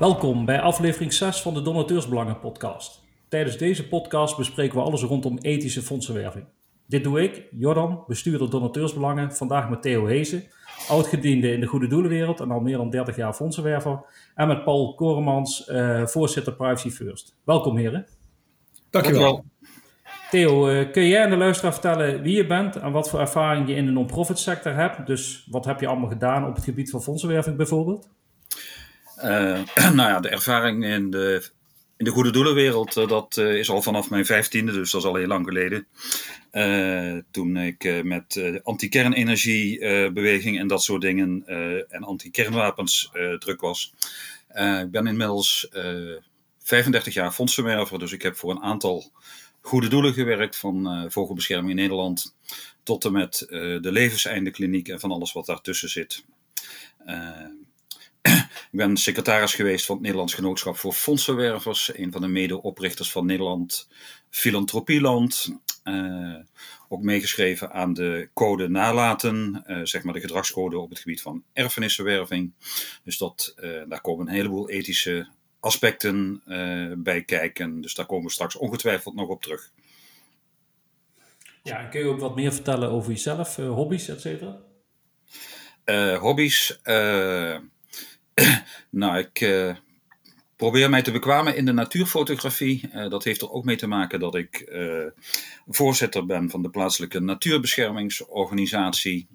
Welkom bij aflevering 6 van de Donateursbelangen podcast. Tijdens deze podcast bespreken we alles rondom ethische fondsenwerving. Dit doe ik, Jordan, bestuurder Donateursbelangen, vandaag met Theo Hezen, oudgediende in de goede doelenwereld en al meer dan 30 jaar fondsenwerver, en met Paul Koremans, uh, voorzitter Privacy First. Welkom heren. Dankjewel. Theo, uh, kun jij aan de luisteraar vertellen wie je bent en wat voor ervaring je in de non-profit sector hebt? Dus wat heb je allemaal gedaan op het gebied van fondsenwerving bijvoorbeeld? Uh, nou ja, de ervaring in de, in de goede doelenwereld, uh, dat uh, is al vanaf mijn vijftiende, dus dat is al heel lang geleden. toen ik met anti-kernenergiebeweging en dat soort dingen en anti-kernwapens druk was. ik ben inmiddels 35 jaar fondsenwerver, dus ik heb voor een aantal goede doelen gewerkt, van vogelbescherming in Nederland tot en met de levenseindekliniek en van alles wat daartussen zit. Ik ben secretaris geweest van het Nederlands Genootschap voor Fondsenwervers, een van de medeoprichters van Nederland Filantropieland. Uh, ook meegeschreven aan de code nalaten, uh, zeg maar de gedragscode op het gebied van erfenissenwerving. Dus dat, uh, daar komen een heleboel ethische aspecten bij kijken. Dus daar komen we straks ongetwijfeld nog op terug. Ja, kun je ook wat meer vertellen over jezelf, hobby's, et cetera? hobby's. nou, ik uh, probeer mij te bekwamen in de natuurfotografie. Uh, dat heeft er ook mee te maken dat ik uh, voorzitter ben van de plaatselijke natuurbeschermingsorganisatie.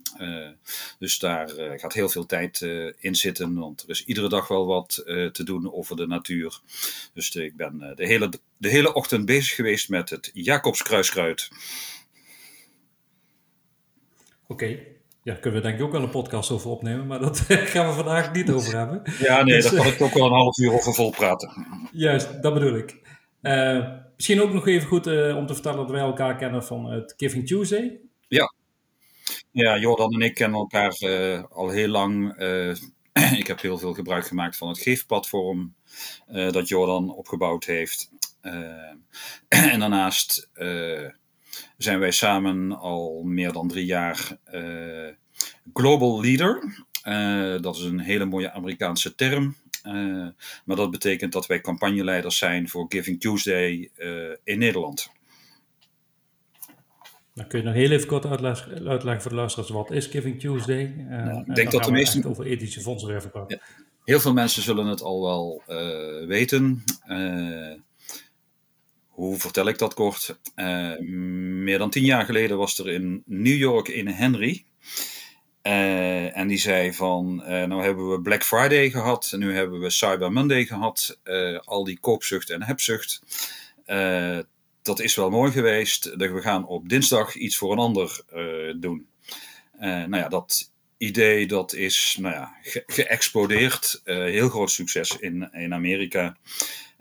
dus daar gaat heel veel tijd in zitten, want er is iedere dag wel wat te doen over de natuur. Dus ik ben de, hele, de hele ochtend bezig geweest met het Jacobskruiskruid. Oké, ja, kunnen we denk ik ook wel een podcast over opnemen, maar dat gaan we vandaag niet over hebben. Ja, nee, dus, daar kan ik ook wel een half uur over vol praten. Juist, dat bedoel ik. Uh, misschien ook nog even goed uh, om te vertellen dat wij elkaar kennen van het Giving Tuesday. Ja, ja Jordan en ik kennen elkaar uh, al heel lang. ik heb heel veel gebruik gemaakt van het Geefplatform dat Jordan opgebouwd heeft. en daarnaast zijn wij samen al meer dan drie jaar uh, Global Leader. Uh, dat is een hele mooie Amerikaanse term. Uh, maar dat betekent dat wij campagneleiders zijn voor Giving Tuesday in Nederland. Dan kun je nog heel even kort uitleggen, uitleggen voor de luisteraars wat is Giving Tuesday? Nou, ik denk dat de meesten over ethische praten. Ja. Heel veel mensen zullen het al wel weten. Hoe vertel ik dat kort? Uh, meer dan tien jaar geleden was er in New York een Henry. Uh, en die zei van, uh, nou hebben we Black Friday gehad, en nu hebben we Cyber Monday gehad, al die koopzucht en hebzucht. dat is wel mooi geweest, we gaan op dinsdag iets voor een ander doen. nou ja, dat idee dat is nou ja, ge geëxplodeerd, heel groot succes in, in Amerika.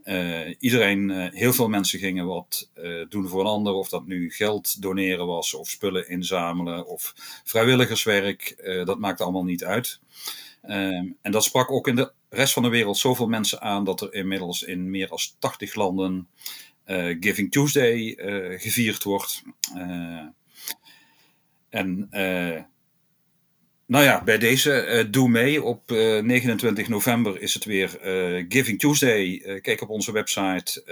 Uh, iedereen, uh, heel veel mensen gingen wat uh, doen voor een ander. Of dat nu geld doneren was, of spullen inzamelen, of vrijwilligerswerk. dat maakt allemaal niet uit. Ehm, en dat sprak ook in de rest van de wereld zoveel mensen aan dat er inmiddels in meer dan 80 landen Giving Tuesday gevierd wordt. en nou ja, bij deze uh, doe mee. Op uh, eh, 29 november is het weer uh, Giving Tuesday. kijk op onze website.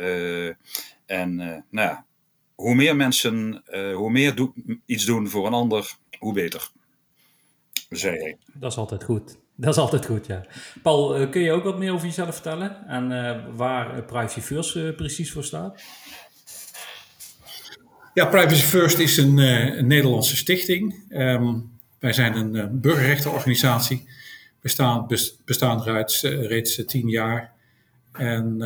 en nou ja, hoe meer mensen, hoe meer do iets doen voor een ander, hoe beter. Zei hij. Dat is altijd goed. Dat is altijd goed, ja. Paul, kun je ook wat meer over jezelf vertellen? En waar Privacy First precies voor staat? Ja, Privacy First is een, een Nederlandse stichting. Um, wij zijn een uh, burgerrechtenorganisatie. We staan, bestaan reeds, uh, reeds tien jaar. En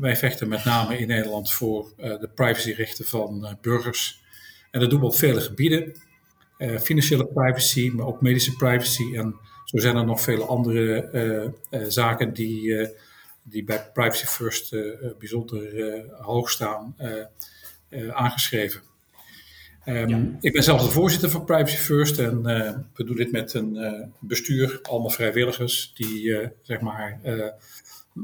wij vechten met name in Nederland voor de privacyrechten van burgers. En dat doen we op vele gebieden. financiële privacy, maar ook medische privacy. En zo zijn er nog vele andere zaken die, die bij Privacy First bijzonder hoog staan aangeschreven. Um, Ik ben zelf de voorzitter van Privacy First en uh, we doen dit met een uh, bestuur, allemaal vrijwilligers die uh, zeg maar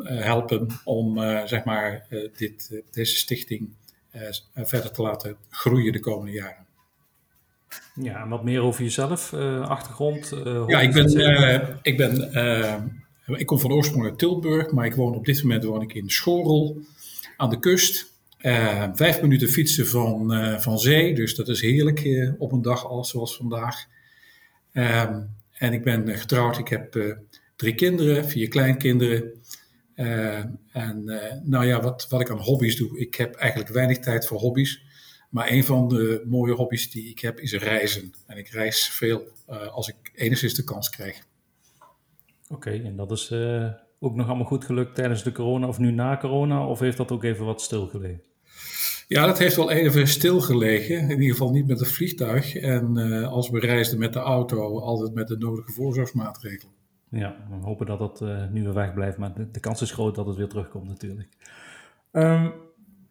helpen om zeg maar dit, deze stichting verder te laten groeien de komende jaren. Ja, en wat meer over jezelf, achtergrond? ja, ik ben, ik ben ik kom van oorsprong uit Tilburg, maar ik woon op dit moment woon ik in Schorel aan de kust. Vijf minuten fietsen van, van zee, dus dat is heerlijk op een dag als zoals vandaag. Ehm, en ik ben getrouwd, ik heb drie kinderen, vier kleinkinderen. en nou ja, wat, wat ik aan hobby's doe, ik heb eigenlijk weinig tijd voor hobby's. Maar een van de mooie hobby's die ik heb is reizen. En ik reis veel als ik enigszins de kans krijg. Oké, en dat is ook nog allemaal goed gelukt tijdens de corona of nu na corona? Of heeft dat ook even wat stilgelegen? Ja, dat heeft wel even stilgelegen. In ieder geval niet met het vliegtuig. En uh, als we reisden met de auto, altijd met de nodige voorzorgsmaatregelen. Ja, we hopen dat dat nu weer weg blijft. Maar de, kans is groot dat het weer terugkomt natuurlijk. Um,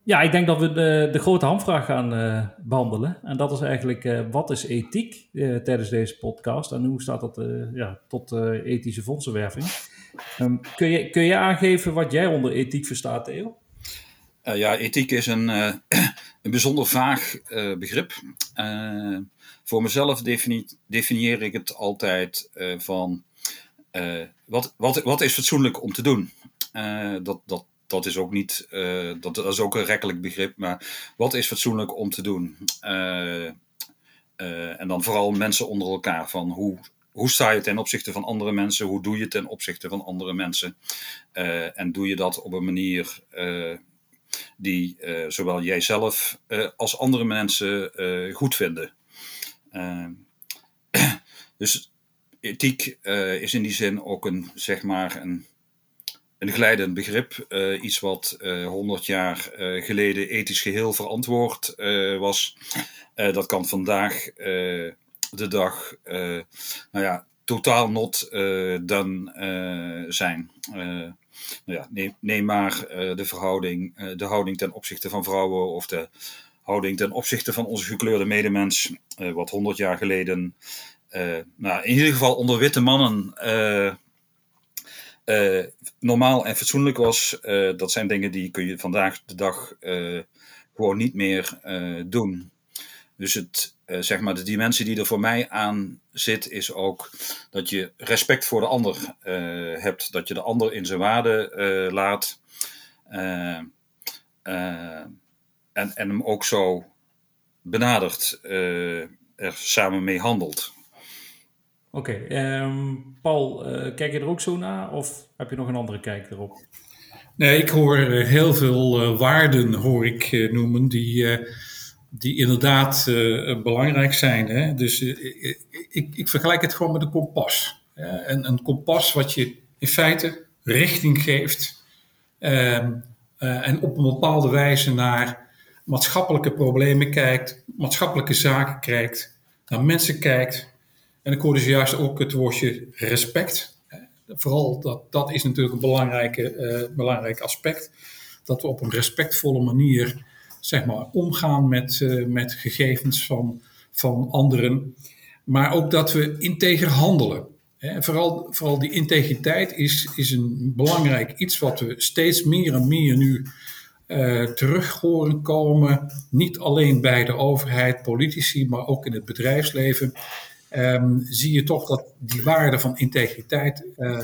ja, ik denk dat we de, de grote hamvraag gaan uh, behandelen. En dat is eigenlijk, wat is ethiek tijdens deze podcast? En hoe staat dat ja, tot ethische fondsenwerving? Um, kun, je, kun je aangeven wat jij onder ethiek verstaat, Theo? Ja, ethiek is een, een bijzonder vaag begrip. voor mezelf definieer ik het altijd van... wat, wat, wat is fatsoenlijk om te doen? dat, dat dat is ook niet, dat, is ook een rekkelijk begrip, maar wat is fatsoenlijk om te doen? En dan vooral mensen onder elkaar, van hoe, hoe sta je ten opzichte van andere mensen? Hoe doe je ten opzichte van andere mensen? en doe je dat op een manier die zowel jijzelf als andere mensen goed vinden? dus ethiek is in die zin ook een, zeg maar, een een glijdend begrip. Iets wat uh, 100 jaar geleden ethisch geheel verantwoord was. dat kan vandaag de dag nou ja, totaal not done zijn. Nou ja, neem, neem maar de verhouding, de houding ten opzichte van vrouwen of de houding ten opzichte van onze gekleurde medemens. wat 100 jaar geleden, nou, in ieder geval onder witte mannen normaal en fatsoenlijk was, dat zijn dingen die kun je vandaag de dag gewoon niet meer doen. Dus het, zeg maar, de dimensie die er voor mij aan zit, is ook dat je respect voor de ander hebt. Dat je de ander in zijn waarde laat. en, en hem ook zo benadert, er samen mee handelt. Oké, okay, um, ehm, Paul, uh, kijk je er ook zo naar of heb je nog een andere kijk erop? Nee, ik hoor heel veel uh, waarden hoor ik noemen die, die inderdaad belangrijk zijn. Hè? Dus ik, ik, vergelijk het gewoon met een kompas. En een kompas wat je in feite richting geeft ehm, en op een bepaalde wijze naar maatschappelijke problemen kijkt, maatschappelijke zaken kijkt, naar mensen kijkt en ik hoorde juist ook het woordje respect. Vooral dat, dat is natuurlijk een belangrijke, belangrijk aspect. Dat we op een respectvolle manier zeg maar, omgaan met, uh, met gegevens van, van anderen. Maar ook dat we integer handelen. En vooral, vooral die integriteit is, is een belangrijk iets wat we steeds meer en meer nu uh, terug horen komen. Niet alleen bij de overheid, politici, maar ook in het bedrijfsleven um, zie je toch dat die waarde van integriteit uh,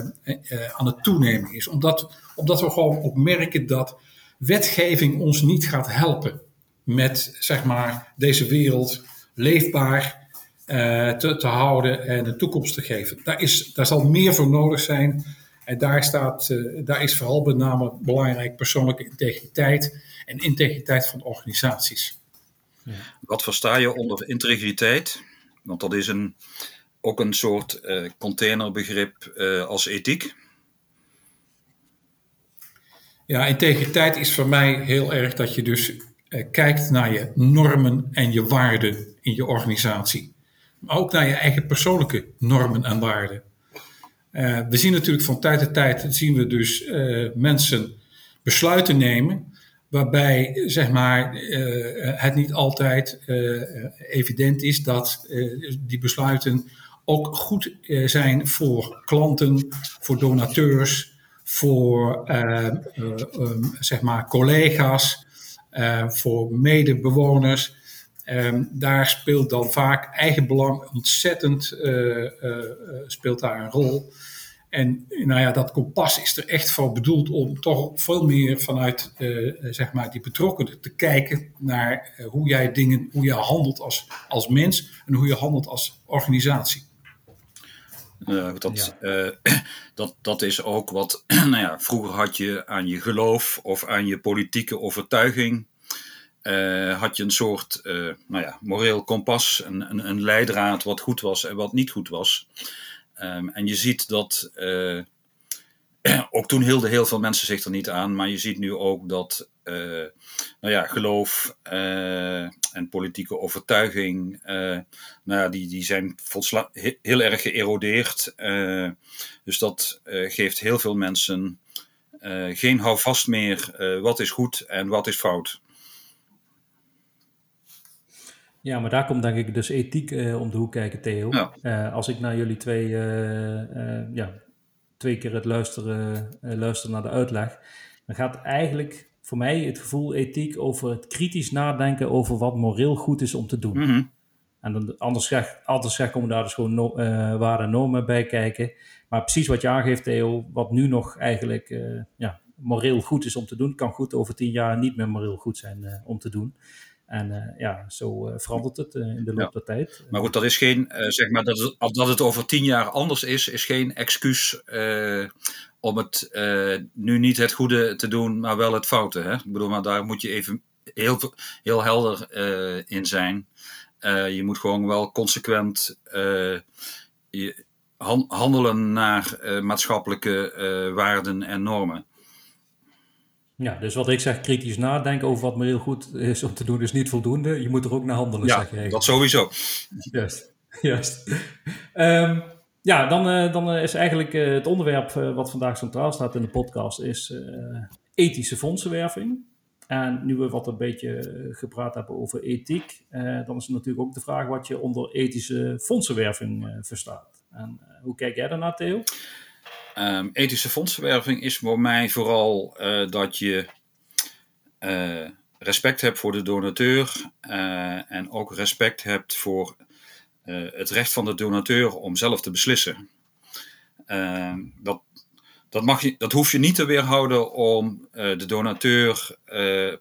aan het toenemen is. Omdat, omdat we gewoon ook merken dat wetgeving ons niet gaat helpen met zeg maar, deze wereld leefbaar uh, te, te, houden en een toekomst te geven. Daar, is, daar zal meer voor nodig zijn. En daar, staat, daar is vooral met name belangrijk persoonlijke integriteit en integriteit van organisaties. Ja. Wat versta je onder integriteit? Want dat is een, ook een soort uh, containerbegrip als ethiek. Ja, integriteit is voor mij heel erg dat je dus uh, kijkt naar je normen en je waarden in je organisatie. Maar ook naar je eigen persoonlijke normen en waarden. we zien natuurlijk van tijd tot tijd zien we dus mensen besluiten nemen waarbij zeg maar, uh, het niet altijd uh, evident is dat uh, die besluiten ook goed zijn voor klanten, voor donateurs, voor um, zeg maar collega's, voor medebewoners. Um, daar speelt dan vaak eigen belang ontzettend speelt daar een rol. En nou ja, dat kompas is er echt voor bedoeld om toch veel meer vanuit zeg maar die betrokkenen te kijken naar hoe jij dingen, hoe je handelt als, als mens en hoe je handelt als organisatie. Uh, dat, ja. dat, dat is ook wat, nou ja, vroeger had je aan je geloof of aan je politieke overtuiging, had je een soort, nou ja, moreel kompas, een, een, een leidraad wat goed was en wat niet goed was. Um, en je ziet dat, ook toen hielden heel veel mensen zich er niet aan, maar je ziet nu ook dat, uh, nou ja, geloof uh, en politieke overtuiging, nou ja, die, die zijn he heel erg geërodeerd. dus dat geeft heel veel mensen geen houvast meer, wat is goed en wat is fout. Ja, maar daar komt denk ik dus ethiek om de hoek kijken, Theo. Als ik naar jullie twee, ja, twee keer het luisteren, luister naar de uitleg, dan gaat eigenlijk voor mij het gevoel ethiek over het kritisch nadenken over wat moreel goed is om te doen. Mm -hmm. En dan, anders, zeg, anders zeg, komen daar dus gewoon no, ware normen bij kijken. Maar precies wat je aangeeft, Theo, wat nu nog eigenlijk ja, moreel goed is om te doen, kan goed over tien jaar niet meer moreel goed zijn om te doen. En uh, ja, zo uh, verandert het uh, in de loop ja. der tijd. Maar goed, dat is geen, zeg maar, dat het, dat het over tien jaar anders is, is geen excuus om het nu niet het goede te doen, maar wel het foute. Hè? Ik bedoel, maar daar moet je even heel, heel helder in zijn. je moet gewoon wel consequent handelen naar maatschappelijke waarden en normen. Ja, dus wat ik zeg, kritisch nadenken over wat moreel goed is om te doen, is niet voldoende. Je moet er ook naar handelen, ja, zeg je. dat sowieso. Juist, juist. Um, ja, dan, uh, dan is eigenlijk uh, het onderwerp uh, wat vandaag centraal staat in de podcast, is ethische fondsenwerving. En nu we wat een beetje gepraat hebben over ethiek, dan is natuurlijk ook de vraag wat je onder ethische fondsenwerving verstaat. En hoe kijk jij daarnaar, Theo? Um, ethische fondsenwerving is voor mij vooral uh, dat je uh, respect hebt voor de donateur uh, en ook respect hebt voor het recht van de donateur om zelf te beslissen. Ehm, dat, dat, mag je, dat hoef je niet te weerhouden om de donateur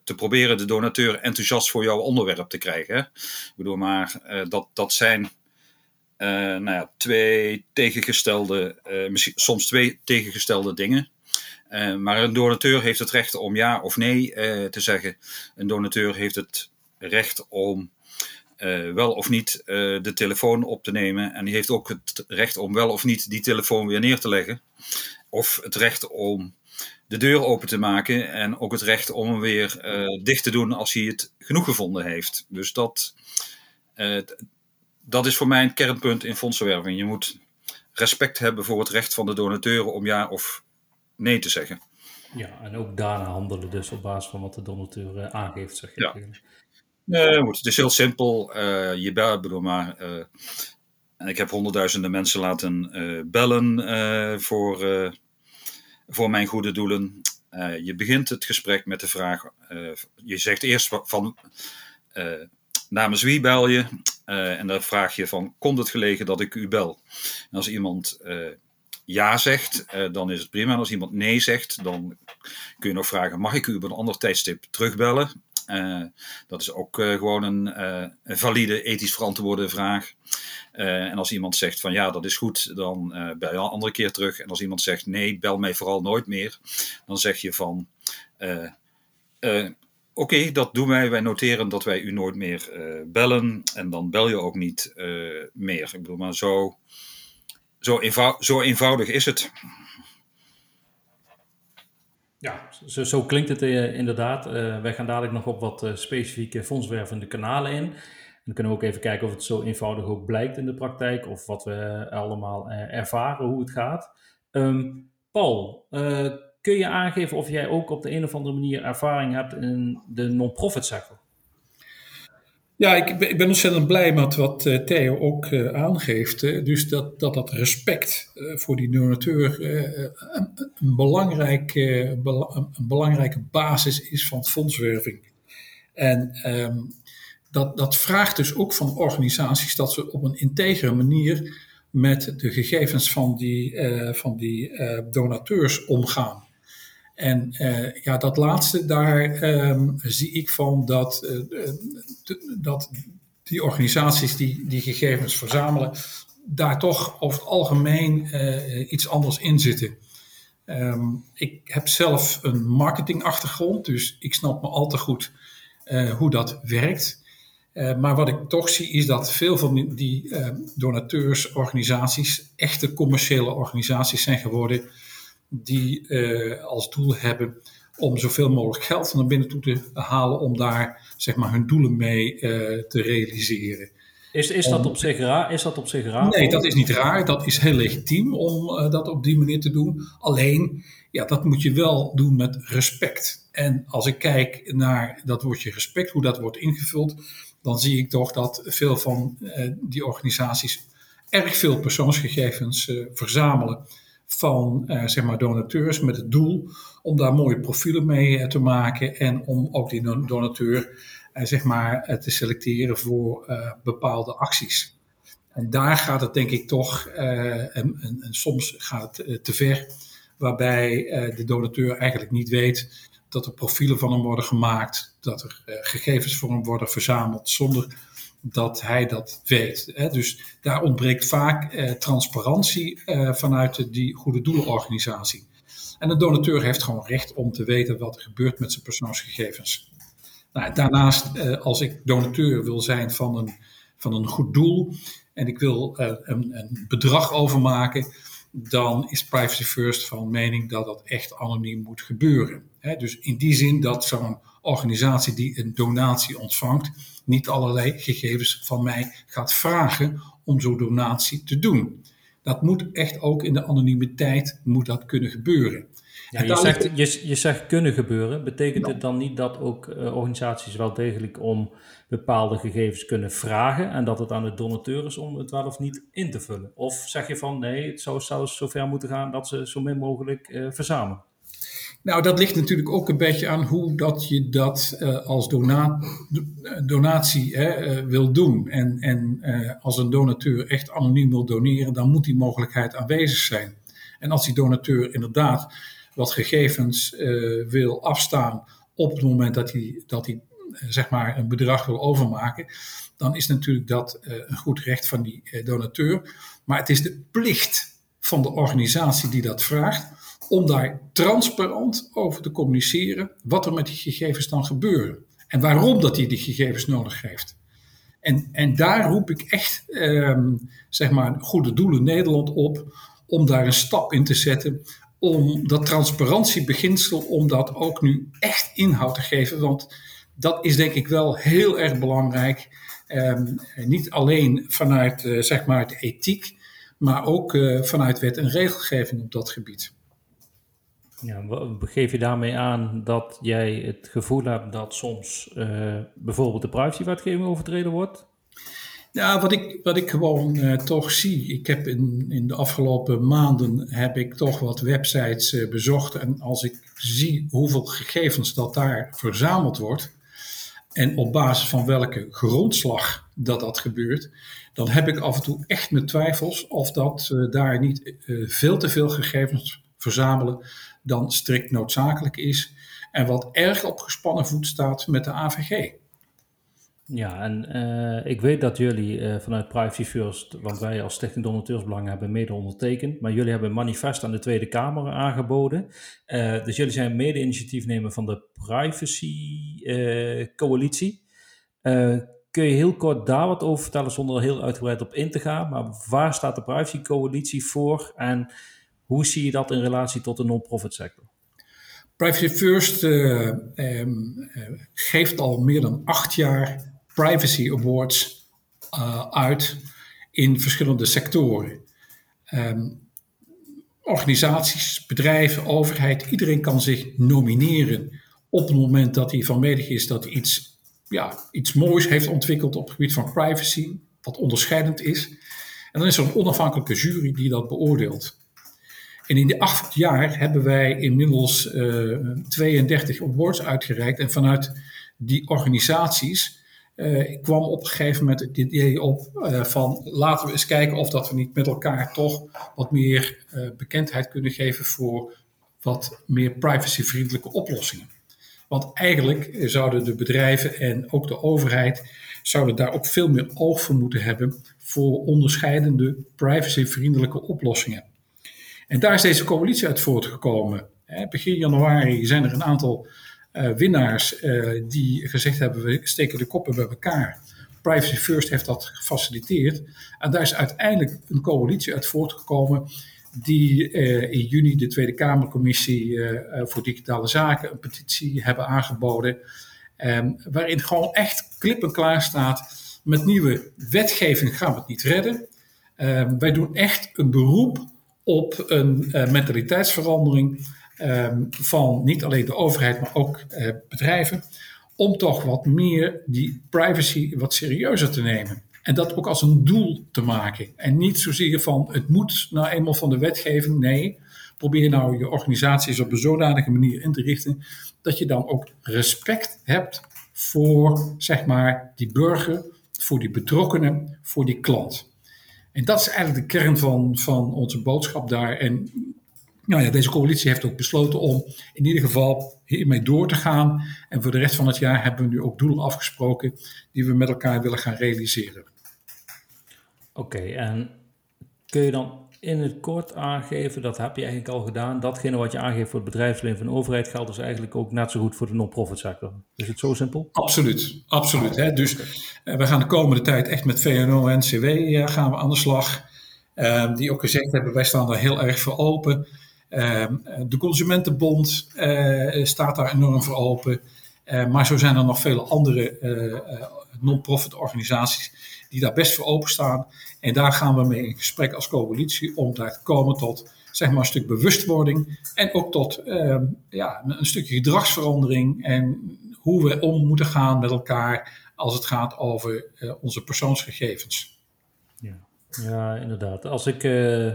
te proberen de donateur enthousiast voor jouw onderwerp te krijgen. Hè? Ik bedoel, maar dat, dat zijn uh, nou ja, twee tegengestelde, uh, misschien, soms twee tegengestelde dingen. Uh, maar een donateur heeft het recht om ja of nee te zeggen. Een donateur heeft het recht om wel of niet de telefoon op te nemen. En die heeft ook het recht om wel of niet die telefoon weer neer te leggen. Of het recht om de deur open te maken. En ook het recht om hem weer dicht te doen als hij het genoeg gevonden heeft. Dus dat dat is voor mij een kernpunt in fondsenwerving. Je moet respect hebben voor het recht van de donateuren om ja of nee te zeggen. Ja, en ook daarna handelen dus op basis van wat de donateur uh, aangeeft, zeg je. Ja. Nee, het is heel simpel. Uh, je belt, bedoel maar. Uh, ik heb honderdduizenden mensen laten bellen voor, voor mijn goede doelen. je begint het gesprek met de vraag. je zegt eerst van namens wie bel je? Uh, en dan vraag je van, komt het gelegen dat ik u bel? En als iemand uh, ja zegt, uh, dan is het prima. En als iemand nee zegt, dan kun je nog vragen, mag ik u op een ander tijdstip terugbellen? dat is ook gewoon een, een, valide, ethisch verantwoorde vraag. en als iemand zegt van ja, dat is goed, dan bel je een andere keer terug. En als iemand zegt nee, bel mij vooral nooit meer, dan zeg je van Oké, dat doen wij. Wij noteren dat wij u nooit meer uh, bellen. En dan bel je ook niet uh, meer. Ik bedoel, maar zo, zo, zo eenvoudig is het. Ja, zo, zo klinkt het uh, inderdaad. wij gaan dadelijk nog op wat specifieke fondswervende kanalen in. En dan kunnen we ook even kijken of het zo eenvoudig ook blijkt in de praktijk. Of wat we allemaal ervaren, hoe het gaat. Um, Paul, kun je aangeven of jij ook op de een of andere manier ervaring hebt in de non-profit sector? Ja, ik ik ben, ontzettend blij met wat uh, Theo ook uh, aangeeft. Dus dat, dat dat respect voor die donateur een, een, belangrijk, bela een belangrijke basis is van fondswerving. En um, dat, dat vraagt dus ook van organisaties dat ze op een integere manier met de gegevens van die, van die donateurs omgaan. En uh, ja, dat laatste, daar um, zie ik van dat, dat die organisaties die die gegevens verzamelen, daar toch over het algemeen iets anders in zitten. Um, ik heb zelf een marketingachtergrond, dus ik snap me al te goed hoe dat werkt. Maar wat ik toch zie is dat veel van die, uh, donateursorganisaties echte commerciële organisaties zijn geworden die uh, als doel hebben om zoveel mogelijk geld naar binnen toe te halen om daar zeg maar hun doelen mee te realiseren. Is, is, dat op zich raar? is dat op zich raar? Nee, dat is niet raar. Dat is heel legitiem om dat op die manier te doen. Alleen, ja, dat moet je wel doen met respect. En als ik kijk naar dat woordje respect, hoe dat wordt ingevuld, dan zie ik toch dat veel van die organisaties erg veel persoonsgegevens verzamelen van uh, zeg maar donateurs met het doel om daar mooie profielen mee te maken en om ook die donateur zeg maar te selecteren voor bepaalde acties. En daar gaat het denk ik toch, en, soms gaat het te ver, waarbij de donateur eigenlijk niet weet dat er profielen van hem worden gemaakt, dat er uh, gegevens voor hem worden verzameld zonder dat hij dat weet. Hè. Dus daar ontbreekt vaak uh, transparantie uh, vanuit die goede doelenorganisatie. En de donateur heeft gewoon recht om te weten wat er gebeurt met zijn persoonsgegevens. Nou, daarnaast, als ik donateur wil zijn van een, van een goed doel en ik wil een, een bedrag overmaken, dan is Privacy First van mening dat dat echt anoniem moet gebeuren. dus in die zin dat zo'n organisatie die een donatie ontvangt, niet allerlei gegevens van mij gaat vragen om zo'n donatie te doen. Dat moet echt ook in de anonimiteit moet dat kunnen gebeuren. Ja, je, zegt, je, je zegt kunnen gebeuren. Betekent het dan niet dat ook uh, organisaties wel degelijk om bepaalde gegevens kunnen vragen en dat het aan de donateur is om het wel of niet in te vullen? Of zeg je van nee, het zou, zou zover moeten gaan dat ze zo min mogelijk uh, verzamelen? Nou, dat ligt natuurlijk ook een beetje aan hoe dat je dat uh, als dona donatie hè, wil doen. En, en als een donateur echt anoniem wil doneren, dan moet die mogelijkheid aanwezig zijn. En als die donateur inderdaad wat gegevens wil afstaan op het moment dat hij, dat hij zeg maar een bedrag wil overmaken, dan is natuurlijk dat een goed recht van die donateur. Maar het is de plicht van de organisatie die dat vraagt om daar transparant over te communiceren wat er met die gegevens dan gebeurt en waarom dat hij die gegevens nodig heeft. En, en daar roep ik echt, ehm, zeg maar, Goede Doelen Nederland op om daar een stap in te zetten om dat transparantiebeginsel, om dat ook nu echt inhoud te geven. Want dat is denk ik wel heel erg belangrijk. Um, niet alleen vanuit uh, zeg maar de ethiek, maar ook uh, vanuit wet en regelgeving op dat gebied. Ja, geef je daarmee aan dat jij het gevoel hebt dat soms uh, bijvoorbeeld de privacywetgeving overtreden wordt? Ja, wat ik, wat ik gewoon uh, toch zie. Ik heb in, in de afgelopen maanden heb ik toch wat websites uh, bezocht. En als ik zie hoeveel gegevens dat daar verzameld wordt. En op basis van welke grondslag dat dat gebeurt. Dan heb ik af en toe echt mijn twijfels of dat daar niet veel te veel gegevens verzamelen dan strikt noodzakelijk is. En wat erg op gespannen voet staat met de AVG. Ja, en uh, ik weet dat jullie uh, vanuit Privacy First, want wij als Stichting Donateursbelangen hebben mede ondertekend, maar jullie hebben een manifest aan de Tweede Kamer aangeboden. Uh, dus jullie zijn mede-initiatiefnemer van de Privacy Coalitie. kun je heel kort daar wat over vertellen zonder er heel uitgebreid op in te gaan? Maar waar staat de Privacy Coalitie voor en hoe zie je dat in relatie tot de non-profit sector? Privacy First um, geeft al meer dan acht jaar Privacy Awards uh, uit in verschillende sectoren. Um, organisaties, bedrijven, overheid, iedereen kan zich nomineren op het moment dat hij van mening is dat hij iets, ja, iets moois heeft ontwikkeld op het gebied van privacy, wat onderscheidend is. En dan is er een onafhankelijke jury die dat beoordeelt. En in die acht jaar hebben wij inmiddels uh, 32 awards uitgereikt. En vanuit die organisaties ik kwam op een gegeven moment het idee op van laten we eens kijken of dat we niet met elkaar toch wat meer bekendheid kunnen geven voor wat meer privacyvriendelijke oplossingen. Want eigenlijk zouden de bedrijven en ook de overheid zouden daar ook veel meer oog voor moeten hebben voor onderscheidende privacyvriendelijke oplossingen. En daar is deze coalitie uit voortgekomen. Begin januari zijn er een aantal uh, winnaars uh, die gezegd hebben: we steken de koppen bij elkaar. Privacy First heeft dat gefaciliteerd. En daar is uiteindelijk een coalitie uit voortgekomen die uh, in juni de Tweede Kamercommissie voor Digitale Zaken een petitie hebben aangeboden. Um, waarin gewoon echt klip en klaar staat: met nieuwe wetgeving gaan we het niet redden. Um, wij doen echt een beroep op een mentaliteitsverandering Ehm, van niet alleen de overheid, maar ook uh, bedrijven, om toch wat meer die privacy wat serieuzer te nemen. En dat ook als een doel te maken. En niet zozeer van het moet nou eenmaal van de wetgeving. Nee, probeer nou je organisaties op een zodanige manier in te richten dat je dan ook respect hebt voor zeg maar die burger, voor die betrokkenen, voor die klant. En dat is eigenlijk de kern van, van onze boodschap daar. En nou ja, deze coalitie heeft ook besloten om in ieder geval hiermee door te gaan. En voor de rest van het jaar hebben we nu ook doelen afgesproken die we met elkaar willen gaan realiseren. Oké, en kun je dan in het kort aangeven, dat heb je eigenlijk al gedaan, datgene wat je aangeeft voor het bedrijfsleven van de overheid geldt dus eigenlijk ook net zo goed voor de non-profit sector. Is het zo simpel? Absoluut, absoluut. Hè? Dus uh, we gaan de komende tijd echt met VNO en NCW uh, gaan we aan de slag. Uh, die ook gezegd hebben, wij staan daar heel erg voor open. Ehm, de Consumentenbond eh, staat daar enorm voor open. Eh, maar zo zijn er nog vele andere eh, non-profit organisaties die daar best voor openstaan. En daar gaan we mee in gesprek als coalitie om daar te komen tot zeg maar, een stuk bewustwording en ook tot uh, ja, een stukje gedragsverandering en hoe we om moeten gaan met elkaar als het gaat over uh, onze persoonsgegevens. Ja, ja inderdaad. Als ik uh,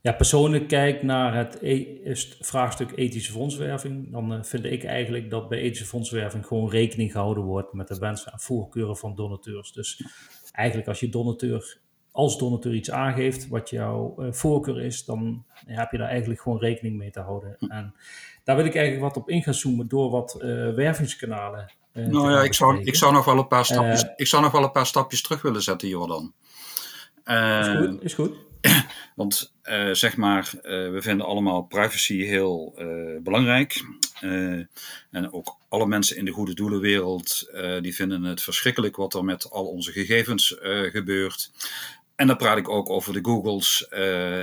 ja, persoonlijk kijk naar het e vraagstuk ethische fondswerving, dan uh, vind ik eigenlijk dat bij ethische fondswerving gewoon rekening gehouden wordt met de wensen en voorkeuren van donateurs. Dus eigenlijk als je donateur, als donateur iets aangeeft wat jouw uh, voorkeur is, dan heb je daar eigenlijk gewoon rekening mee te houden. Hm. En daar wil ik eigenlijk wat op in gaan zoomen door wat uh, wervingskanalen. nou ja, ik zou, ik, zou nog wel een paar stapjes, ik zou nog wel een paar stapjes terug willen zetten, Jordan. is goed, is goed. Want uh, zeg maar, uh, we vinden allemaal privacy heel uh, belangrijk. En ook alle mensen in de goede doelenwereld, die vinden het verschrikkelijk wat er met al onze gegevens gebeurt. En dan praat ik ook over de Googles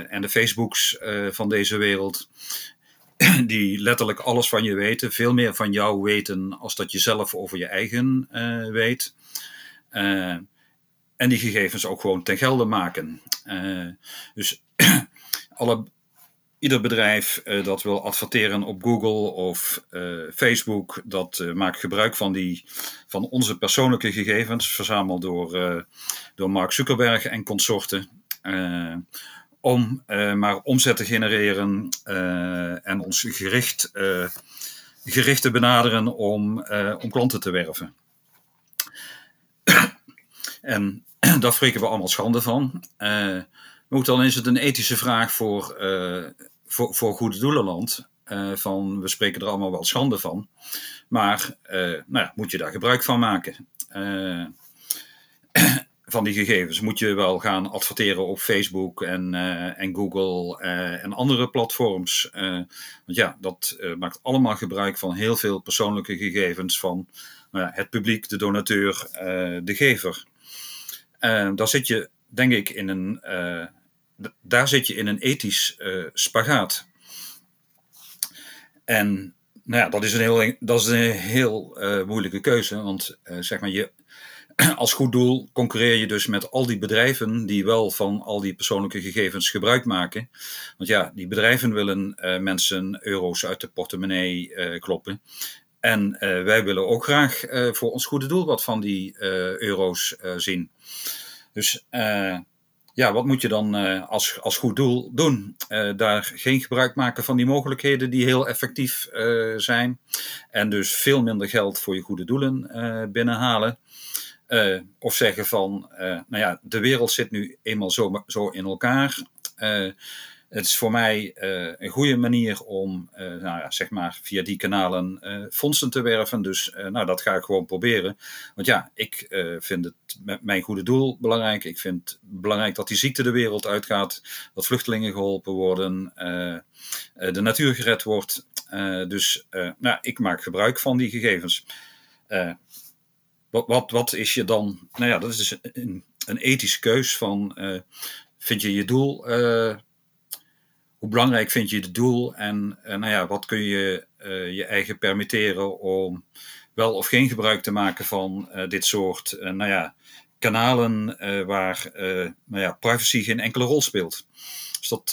en de Facebooks van deze wereld. Die letterlijk alles van je weten, veel meer van jou weten als dat je zelf over je eigen weet. en die gegevens ook gewoon ten gelde maken. Dus alle, ieder bedrijf uh, dat wil adverteren op Google of uh, Facebook, dat maakt gebruik van, die, van onze persoonlijke gegevens, verzameld door, door Mark Zuckerberg en consorten. om maar omzet te genereren en ons gericht, gericht te benaderen om, om klanten te werven. en daar spreken we allemaal schande van. Uh, ook dan is het een ethische vraag voor, voor, voor Goede Doelenland. Uh, van we spreken er allemaal wel schande van. Maar nou ja, moet je daar gebruik van maken? van die gegevens moet je wel gaan adverteren op Facebook en, en Google en andere platforms. want ja, dat maakt allemaal gebruik van heel veel persoonlijke gegevens van nou het publiek, de donateur, de gever. Daar zit je, denk ik, in een, daar zit je in een ethisch uh, spagaat. En nou ja, dat is een heel, dat is een heel moeilijke keuze. Want zeg maar, je, als goed doel concurreer je dus met al die bedrijven die wel van al die persoonlijke gegevens gebruik maken. Want ja, die bedrijven willen mensen euro's uit de portemonnee kloppen. En wij willen ook graag voor ons goede doel wat van die euro's zien. Dus ja, wat moet je dan uh, als, als goed doel doen? Uh, daar geen gebruik maken van die mogelijkheden die heel effectief uh, zijn. En dus veel minder geld voor je goede doelen binnenhalen. of zeggen van, nou ja, de wereld zit nu eenmaal zo, zo in elkaar het is voor mij uh, een goede manier om, uh, nou ja, zeg maar, via die kanalen uh, fondsen te werven. Dus nou, dat ga ik gewoon proberen. Want ja, ik vind het met mijn goede doel belangrijk. Ik vind het belangrijk dat die ziekte de wereld uitgaat. Dat vluchtelingen geholpen worden. de natuur gered wordt. dus nou, ik maak gebruik van die gegevens. wat, wat, wat is je dan? Nou ja, dat is dus een, een ethische keus van... vind je je doel hoe belangrijk vind je het doel en uh, nou ja, wat kun je uh, je eigen permitteren om wel of geen gebruik te maken van uh, dit soort nou ja, kanalen waar nou ja, privacy geen enkele rol speelt. Dus dat,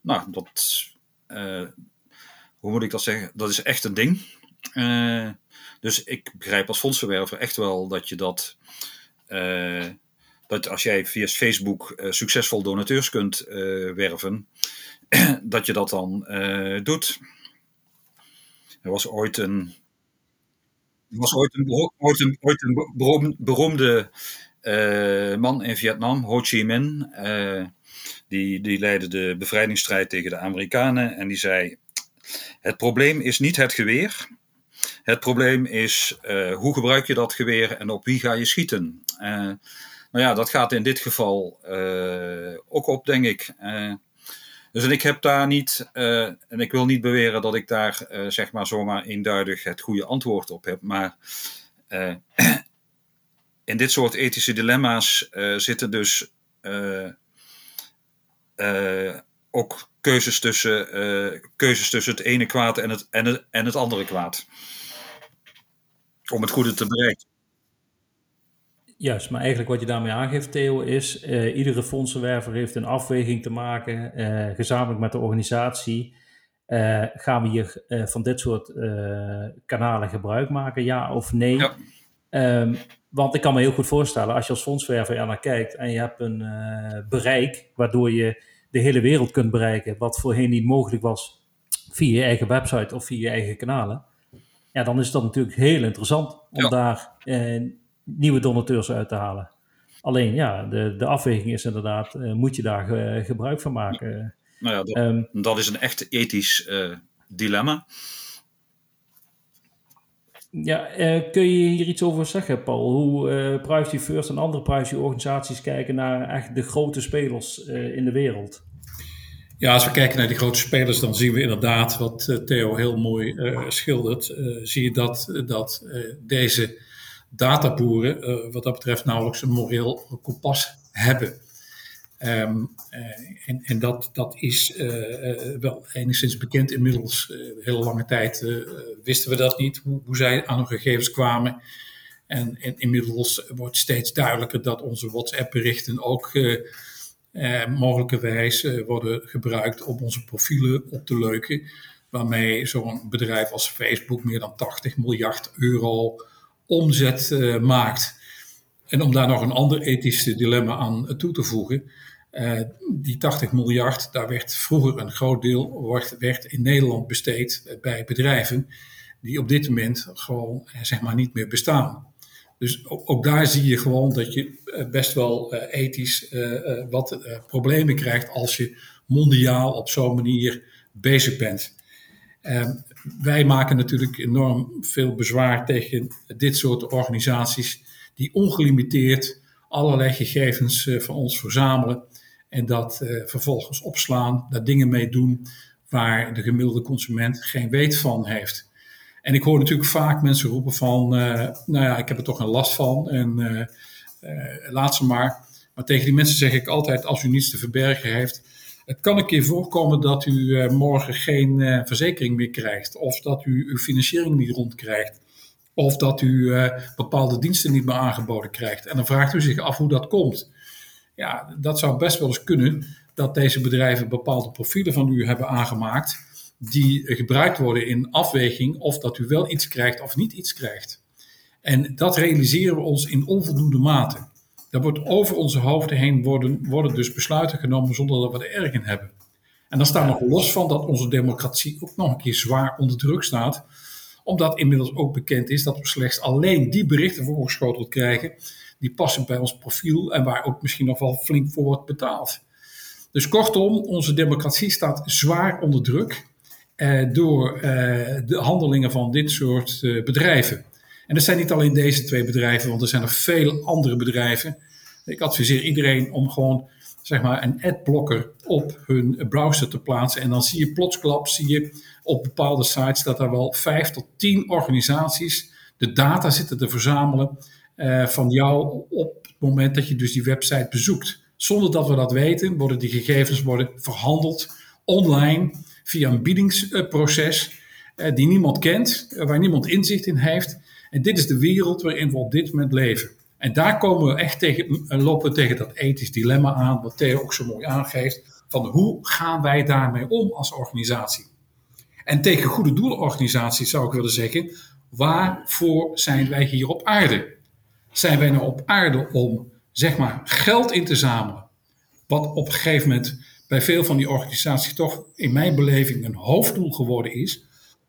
nou, dat, hoe moet ik dat zeggen? Dat is echt een ding. dus ik begrijp als fondsverwerver echt wel dat je dat dat als jij via Facebook uh, succesvol donateurs kunt uh, werven, dat je dat dan uh, doet. Er was ooit een, er was ooit een, ooit een, ooit een beroemde man in Vietnam, Ho Chi Minh. die, die leidde de bevrijdingsstrijd tegen de Amerikanen. En die zei: Het probleem is niet het geweer. Het probleem is hoe gebruik je dat geweer en op wie ga je schieten. Nou ja, dat gaat in dit geval uh, ook op, denk ik. Uh, dus en ik heb daar niet, uh, en ik wil niet beweren dat ik daar zeg maar zomaar eenduidig het goede antwoord op heb, maar in dit soort ethische dilemma's zitten dus ook keuzes tussen, keuzes tussen het ene kwaad en het, en, het, en het andere kwaad. Om het goede te bereiken. Juist, maar eigenlijk wat je daarmee aangeeft, Theo, is uh, iedere fondsenwerver heeft een afweging te maken, uh, gezamenlijk met de organisatie. Uh, gaan we hier van dit soort kanalen gebruik maken, ja of nee? Ja. Um, want ik kan me heel goed voorstellen, als je als fondswerver er naar kijkt en je hebt een bereik waardoor je de hele wereld kunt bereiken, wat voorheen niet mogelijk was via je eigen website of via je eigen kanalen. Ja, dan is dat natuurlijk heel interessant om ja. daar nieuwe donateurs uit te halen. Alleen ja, de, de afweging is inderdaad, uh, moet je daar uh, gebruik van maken? Nou ja, dat, um, dat is een echt ethisch uh, dilemma. Ja, kun je hier iets over zeggen, Paul? Hoe Privacy First en andere privacy-organisaties kijken naar echt de grote spelers in de wereld? Ja, als we kijken naar die grote spelers, dan zien we inderdaad wat Theo heel mooi schildert. zie je dat, dat deze databoeren uh, wat dat betreft nauwelijks een moreel kompas hebben. Um, uh, en, en dat, dat is uh, wel enigszins bekend inmiddels. hele lange tijd wisten we dat niet, hoe, hoe, zij aan hun gegevens kwamen. En, en, inmiddels wordt steeds duidelijker dat onze WhatsApp-berichten ook mogelijkerwijs worden gebruikt om onze profielen op te leuken. Waarmee zo'n bedrijf als Facebook meer dan 80 miljard euro omzet uh, maakt. En om daar nog een ander ethisch dilemma aan toe te voegen. Uh, die 80 miljard, daar werd vroeger een groot deel werd, werd in Nederland besteed bij bedrijven die op dit moment gewoon zeg maar niet meer bestaan. Dus ook, ook, daar zie je gewoon dat je best wel ethisch wat problemen krijgt als je mondiaal op zo'n manier bezig bent. Wij maken natuurlijk enorm veel bezwaar tegen dit soort organisaties die ongelimiteerd allerlei gegevens uh, van ons verzamelen en dat uh, vervolgens opslaan, daar dingen mee doen waar de gemiddelde consument geen weet van heeft. En ik hoor natuurlijk vaak mensen roepen van, uh, nou ja, ik heb er toch een last van en laat ze maar. Maar tegen die mensen zeg ik altijd, als u niets te verbergen heeft, het kan een keer voorkomen dat u uh, morgen geen uh, verzekering meer krijgt, of dat u uw financiering niet rondkrijgt, of dat u uh, bepaalde diensten niet meer aangeboden krijgt. En dan vraagt u zich af hoe dat komt. Ja, dat zou best wel eens kunnen dat deze bedrijven bepaalde profielen van u hebben aangemaakt, die gebruikt worden in afweging of dat u wel iets krijgt of niet iets krijgt. En dat realiseren we ons in onvoldoende mate. Daar wordt over onze hoofden heen worden, dus besluiten genomen zonder dat we er erg in hebben. En dan staan nog los van dat onze democratie ook nog een keer zwaar onder druk staat. Omdat inmiddels ook bekend is dat we slechts alleen die berichten voorgeschoteld krijgen die passen bij ons profiel en waar ook misschien nog wel flink voor wordt betaald. Dus kortom, onze democratie staat zwaar onder druk eh, door eh, de handelingen van dit soort eh, bedrijven. En dat zijn niet alleen deze twee bedrijven, want er zijn nog veel andere bedrijven. Ik adviseer iedereen om gewoon zeg maar, een adblocker op hun browser te plaatsen. En dan zie je plotsklap, zie je op bepaalde sites dat er wel vijf tot tien organisaties de data zitten te verzamelen uh, van jou op het moment dat je dus die website bezoekt. Zonder dat we dat weten, worden die gegevens worden verhandeld online via een biedingsproces uh, die niemand kent, uh, waar niemand inzicht in heeft. En dit is de wereld waarin we op dit moment leven. En daar komen we echt tegen, lopen we tegen dat ethisch dilemma aan, wat Theo ook zo mooi aangeeft, van hoe gaan wij daarmee om als organisatie? En tegen goede doelenorganisaties zou ik willen zeggen, waarvoor zijn wij hier op aarde? Zijn wij nou op aarde om zeg maar geld in te zamelen, wat op een gegeven moment bij veel van die organisaties toch in mijn beleving een hoofddoel geworden is?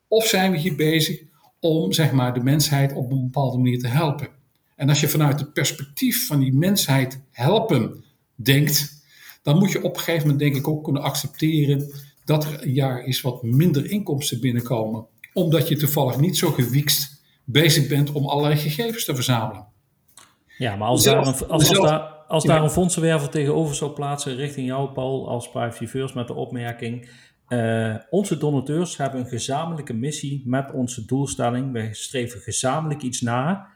Of zijn we hier bezig om zeg maar, de mensheid op een bepaalde manier te helpen? En als je vanuit het perspectief van die mensheid helpen denkt, dan moet je op een gegeven moment denk ik ook kunnen accepteren dat er een jaar is wat minder inkomsten binnenkomen, omdat je toevallig niet zo gewiekst bezig bent om allerlei gegevens te verzamelen. Ja, maar als, daar, een, als, als, daar, als daar een fondsenwerver tegenover zou plaatsen richting jou, Paul, als privacy first met de opmerking. Uh, onze donateurs hebben een gezamenlijke missie met onze doelstelling. Wij streven gezamenlijk iets na.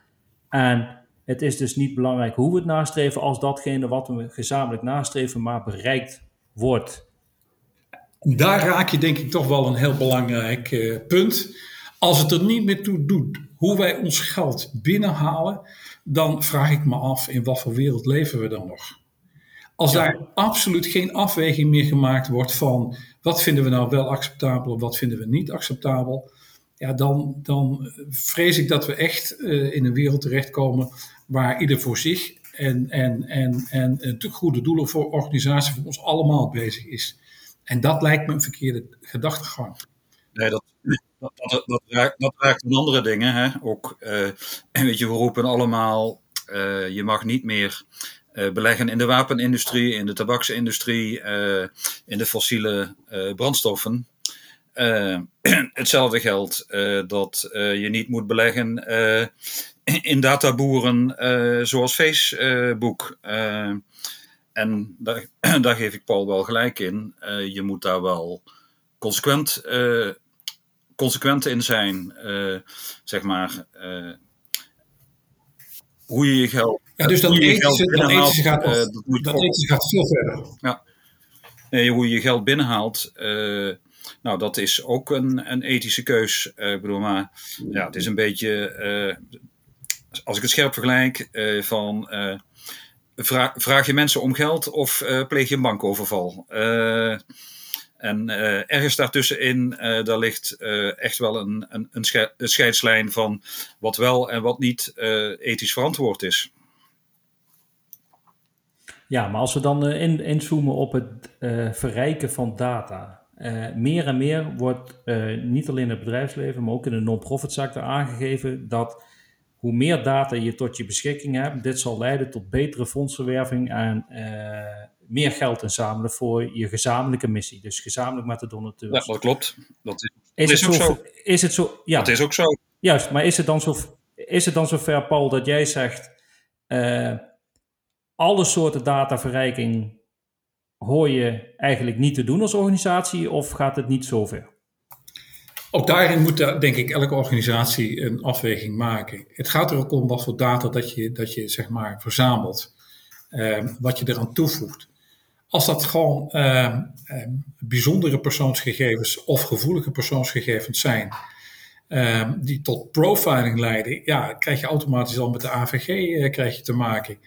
En het is dus niet belangrijk hoe we het nastreven, als datgene wat we gezamenlijk nastreven maar bereikt wordt. Daar raak je denk ik toch wel een heel belangrijk uh, punt. Als het er niet meer toe doet hoe wij ons geld binnenhalen, dan vraag ik me af in wat voor wereld leven we dan nog. Als daar absoluut geen afweging meer gemaakt wordt van wat vinden we nou wel acceptabel en wat vinden we niet acceptabel, ja, dan, dan vrees ik dat we echt uh, in een wereld terechtkomen waar ieder voor zich en, en, en, en de goede doelen voor organisatie voor ons allemaal bezig is. En dat lijkt me een verkeerde gedachtegang. Nee, dat, dat, dat, dat, raakt, dat raakt aan andere dingen. Hè? Ook, uh, weet je, we roepen allemaal, uh, je mag niet meer uh, beleggen in de wapenindustrie, in de tabaksindustrie, in de fossiele brandstoffen. hetzelfde geldt dat je niet moet beleggen in databoeren zoals Facebook. en daar, daar geef ik Paul wel gelijk in. je moet daar wel consequent consequent in zijn, zeg maar, hoe je je geld. Ja, dus dat ethische, dat ethische, gaat, uh, dat, moet dat ethische gaat veel verder. Ja. Nee, hoe je je geld binnenhaalt, nou, dat is ook een, een ethische keus. ik bedoel, maar ja, het is een beetje, als ik het scherp vergelijk, van. Vraag, vraag, je mensen om geld of pleeg je een bankoverval? En ergens daartussenin, daar ligt echt wel een, een, een, scheidslijn van wat wel en wat niet ethisch verantwoord is. Ja, maar als we dan in, inzoomen op het verrijken van data. meer en meer wordt niet alleen in het bedrijfsleven, maar ook in de non-profit sector aangegeven dat hoe meer data je tot je beschikking hebt, dit zal leiden tot betere fondsenwerving en meer geld inzamelen voor je gezamenlijke missie. Dus gezamenlijk met de donateurs. Ja, dat klopt. Dat is, is, het zo, zo, Is het zo? Ja. Dat is ook zo. Juist, maar is het dan zo, is het dan zover, Paul, dat jij zegt... Alle soorten dataverrijking hoor je eigenlijk niet te doen als organisatie... of gaat het niet zover? Ook daarin moet, denk ik, elke organisatie een afweging maken. Het gaat er ook om wat voor data dat je, dat je zeg maar, verzamelt. Uh, wat je eraan toevoegt. Als dat gewoon uh, bijzondere persoonsgegevens of gevoelige persoonsgegevens zijn, die tot profiling leiden, ja, krijg je automatisch al met de AVG krijg je te maken.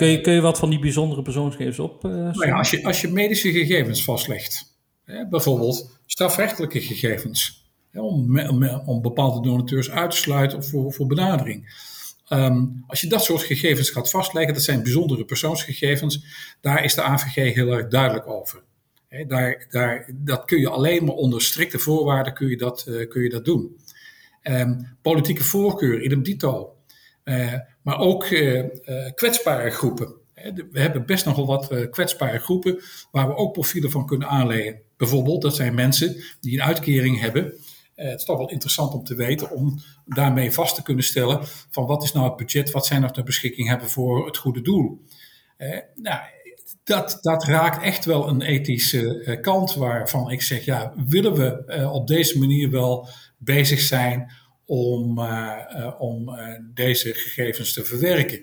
Kun je, kun je wat van die bijzondere persoonsgegevens op? nou ja, als, je, als je medische gegevens vastlegt, hè, bijvoorbeeld strafrechtelijke gegevens, hè, om, om, om, bepaalde donateurs uit te sluiten of voor, voor benadering. Ehm, als je dat soort gegevens gaat vastleggen, dat zijn bijzondere persoonsgegevens, daar is de AVG heel erg duidelijk over. daar, daar, dat kun je alleen maar onder strikte voorwaarden kun je dat, uh, kun je dat doen. Um, politieke voorkeur, idem dito. Uh, maar ook uh, kwetsbare groepen. We hebben best nogal wat kwetsbare groepen waar we ook profielen van kunnen aanleggen. Bijvoorbeeld, dat zijn mensen die een uitkering hebben het is toch wel interessant om te weten, om daarmee vast te kunnen stellen van wat is nou het budget, wat zijn er ter beschikking hebben voor het goede doel. Eh, nou, dat, dat raakt echt wel een ethische kant waarvan ik zeg, ja, willen we op deze manier wel bezig zijn om, om deze gegevens te verwerken.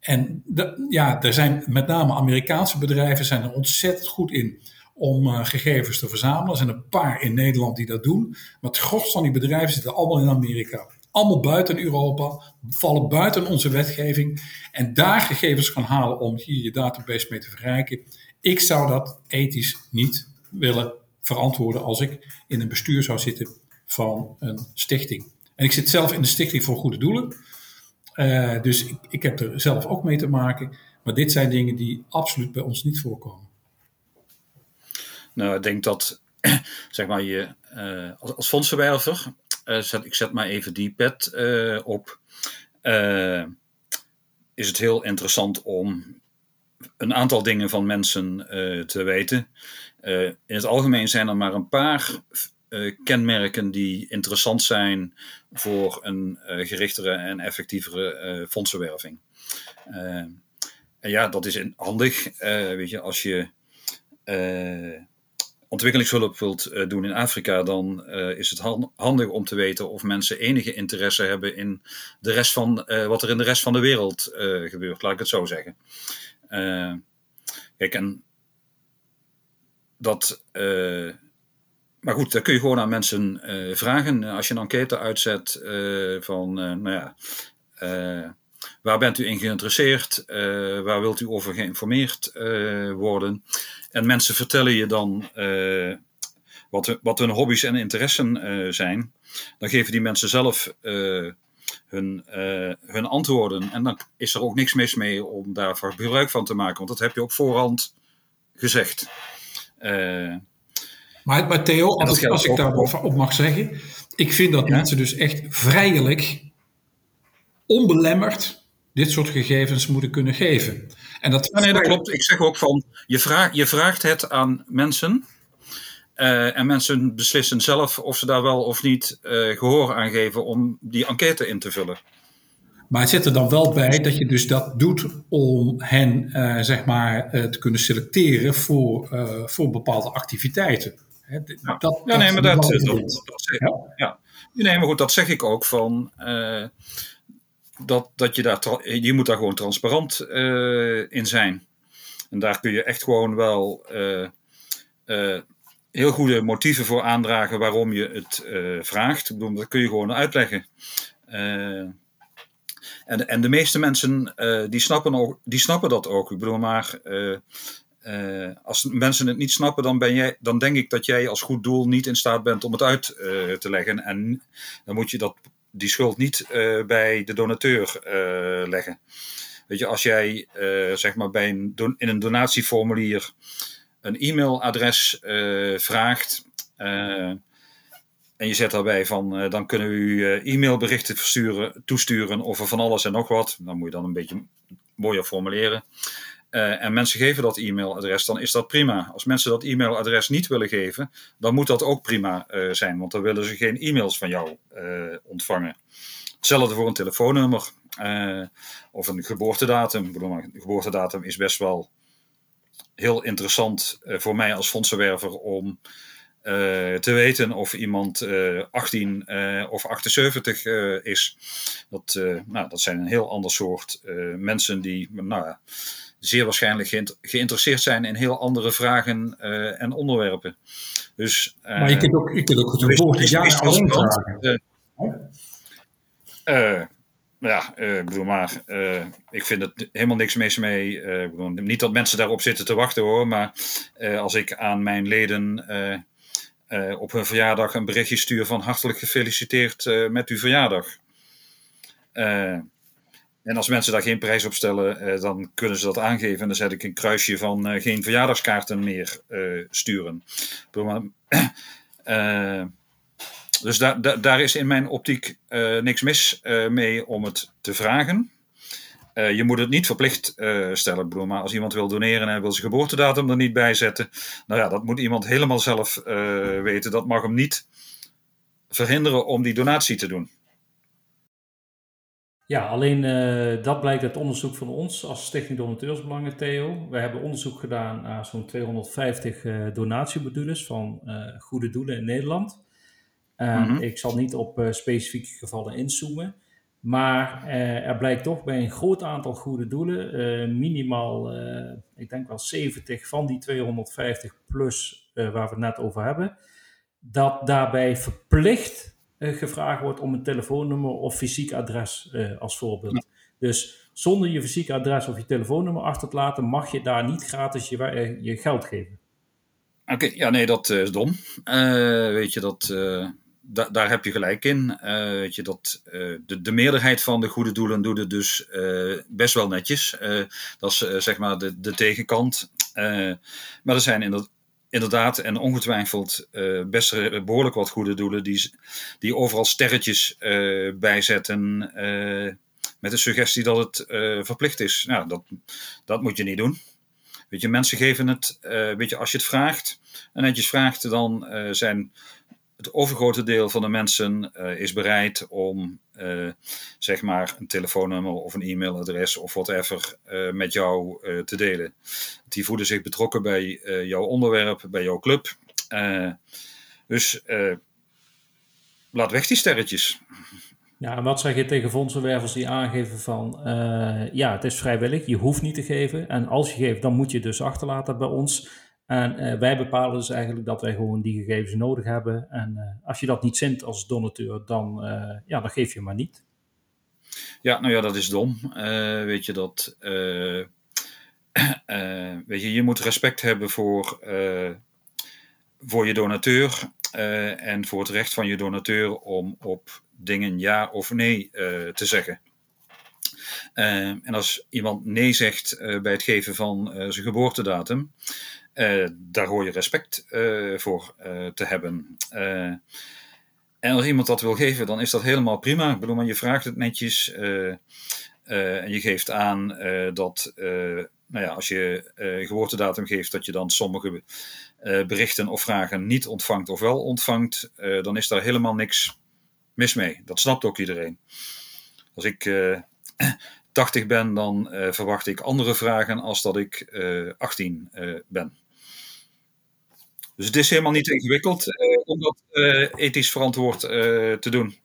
En de, ja, er zijn met name Amerikaanse bedrijven zijn er ontzettend goed in om gegevens te verzamelen. Er zijn een paar in Nederland die dat doen. Maar het gros van die bedrijven zitten allemaal in Amerika. Allemaal buiten Europa, vallen buiten onze wetgeving. En daar gegevens gaan halen om hier je database mee te verrijken. Ik zou dat ethisch niet willen verantwoorden als ik in een bestuur zou zitten van een stichting. En ik zit zelf in de Stichting voor Goede Doelen. Uh, dus ik, ik heb er zelf ook mee te maken. Maar dit zijn dingen die absoluut bij ons niet voorkomen. Nou, ik denk dat, zeg maar, je uh, als, als fondsverwerver, uh, zet, ik zet maar even die pet op, is het heel interessant om een aantal dingen van mensen te weten. in het algemeen zijn er maar een paar kenmerken die interessant zijn voor een gerichtere en effectievere fondsenwerving. en ja, dat is handig, weet je, als je ontwikkelingshulp wilt uh, doen in Afrika, dan uh, is het handig om te weten of mensen enige interesse hebben in de rest van, uh, wat er in de rest van de wereld gebeurt, laat ik het zo zeggen. kijk, en dat. Maar goed, dat kun je gewoon aan mensen vragen. Als je een enquête uitzet van, nou ja. Waar bent u in geïnteresseerd? waar wilt u over geïnformeerd worden? En mensen vertellen je dan uh, wat, wat hun hobby's en interessen uh, zijn. Dan geven die mensen zelf uh, hun, hun antwoorden. En dan is er ook niks mis mee om daar gebruik van te maken. Want dat heb je op voorhand gezegd. Maar, maar Theo, als, als ik daarop op mag zeggen. Ik vind dat ja? mensen dus echt vrijelijk, onbelemmerd dit soort gegevens moeten kunnen geven. En dat, nee, dat klopt. Ik zeg ook van, je, vraag, je vraagt het aan mensen. Uh, en mensen beslissen zelf of ze daar wel of niet uh, gehoor aan geven om die enquête in te vullen. Maar het zit er dan wel bij dat je dus dat doet om hen uh, zeg maar, te kunnen selecteren voor, voor bepaalde activiteiten. Ja. Dat, ja, nee, maar dat, dat, dat, dat zeg, ja. ja. Nee, maar goed, dat zeg ik ook van dat, dat je daar, je moet daar gewoon transparant uh, in zijn. En daar kun je echt gewoon wel uh, heel goede motieven voor aandragen waarom je het vraagt. Ik bedoel, dat kun je gewoon uitleggen. en, en de meeste mensen die, snappen ook, die snappen dat ook. Ik bedoel, maar als mensen het niet snappen, dan, ben jij, dan denk ik dat jij als goed doel niet in staat bent om het uit te leggen. En dan moet je dat die schuld niet uh, bij de donateur leggen. Weet je, als jij zeg maar bij een in een donatieformulier een e-mailadres vraagt en je zet daarbij van dan kunnen we u e-mailberichten versturen, toesturen over van alles en nog wat, dan moet je dan een beetje mooier formuleren. Uh, en mensen geven dat e-mailadres, dan is dat prima. Als mensen dat e-mailadres niet willen geven, dan moet dat ook prima uh, zijn, want dan willen ze geen e-mails van jou uh, ontvangen. Hetzelfde voor een telefoonnummer of een geboortedatum. Ik bedoel, een geboortedatum is best wel heel interessant voor mij als fondsenwerver om te weten of iemand 18 of 78 is. Dat, nou, dat zijn een heel ander soort mensen die. Nou, zeer waarschijnlijk geïnteresseerd zijn in heel andere vragen uh, en onderwerpen. Dus, uh, maar je kunt ook, je kunt ook het volgend jaar alleen vragen. Uh, ja, ik bedoel maar, ik vind het helemaal niks mis mee. ik bedoel, niet dat mensen daarop zitten te wachten hoor, maar als ik aan mijn leden op hun verjaardag een berichtje stuur van hartelijk gefeliciteerd met uw verjaardag en als mensen daar geen prijs op stellen, dan kunnen ze dat aangeven. En dan zet ik een kruisje van geen verjaardagskaarten meer sturen. dus daar is in mijn optiek niks mis mee om het te vragen. Je moet het niet verplicht stellen. Bedoel, maar als iemand wil doneren en wil zijn geboortedatum er niet bij zetten, nou ja, dat moet iemand helemaal zelf weten. Dat mag hem niet verhinderen om die donatie te doen. Ja, alleen dat blijkt uit onderzoek van ons als Stichting Donateursbelangen, Theo. We hebben onderzoek gedaan naar zo'n 250 donatiemodules van goede doelen in Nederland. Mm -hmm. Ik zal niet op specifieke gevallen inzoomen. Maar eh, er blijkt toch bij een groot aantal goede doelen, eh, minimaal, eh, ik denk wel 70 van die 250 plus waar we het net over hebben, dat daarbij verplicht gevraagd wordt om een telefoonnummer of fysiek adres als voorbeeld. Dus zonder je fysiek adres of je telefoonnummer achter te laten, mag je daar niet gratis je, je geld geven. Oké, ja, nee, dat is dom. weet je, dat da daar heb je gelijk in. Uh, weet je, dat, de, de meerderheid van de goede doelen doet het dus best wel netjes. dat is zeg maar de, de tegenkant. maar er zijn inderdaad en ongetwijfeld best behoorlijk wat goede doelen die, die overal sterretjes bijzetten met de suggestie dat het verplicht is. Nou, dat, dat moet je niet doen. Weet je, mensen geven het, weet je, als je het vraagt en netjes vraagt, dan zijn het overgrote deel van de mensen uh, is bereid om uh, zeg maar een telefoonnummer of een e-mailadres of whatever uh, met jou te delen. Die voelen zich betrokken bij jouw onderwerp, bij jouw club. dus laat weg die sterretjes. Ja, en wat zeg je tegen fondsenwervers die aangeven van ja, het is vrijwillig, je hoeft niet te geven. En als je geeft, dan moet je dus achterlaten bij ons. En uh, wij bepalen dus eigenlijk dat wij gewoon die gegevens nodig hebben. En uh, als je dat niet zint als donateur, dan, uh, ja, dan geef je maar niet. Ja, nou ja, dat is dom. weet je dat. weet je, je moet respect hebben voor, voor je donateur. en voor het recht van je donateur om op dingen ja of nee te zeggen. En als iemand nee zegt bij het geven van zijn geboortedatum, daar hoor je respect voor te hebben. en als iemand dat wil geven, dan is dat helemaal prima. Ik bedoel, maar je vraagt het netjes en je geeft aan dat, nou ja, als je geboortedatum geeft, dat je dan sommige berichten of vragen niet ontvangt of wel ontvangt, dan is daar helemaal niks mis mee. Dat snapt ook iedereen. Als ik 80 ben, dan verwacht ik andere vragen als dat ik 18 ben. Dus het is helemaal niet ingewikkeld om dat ethisch verantwoord te doen.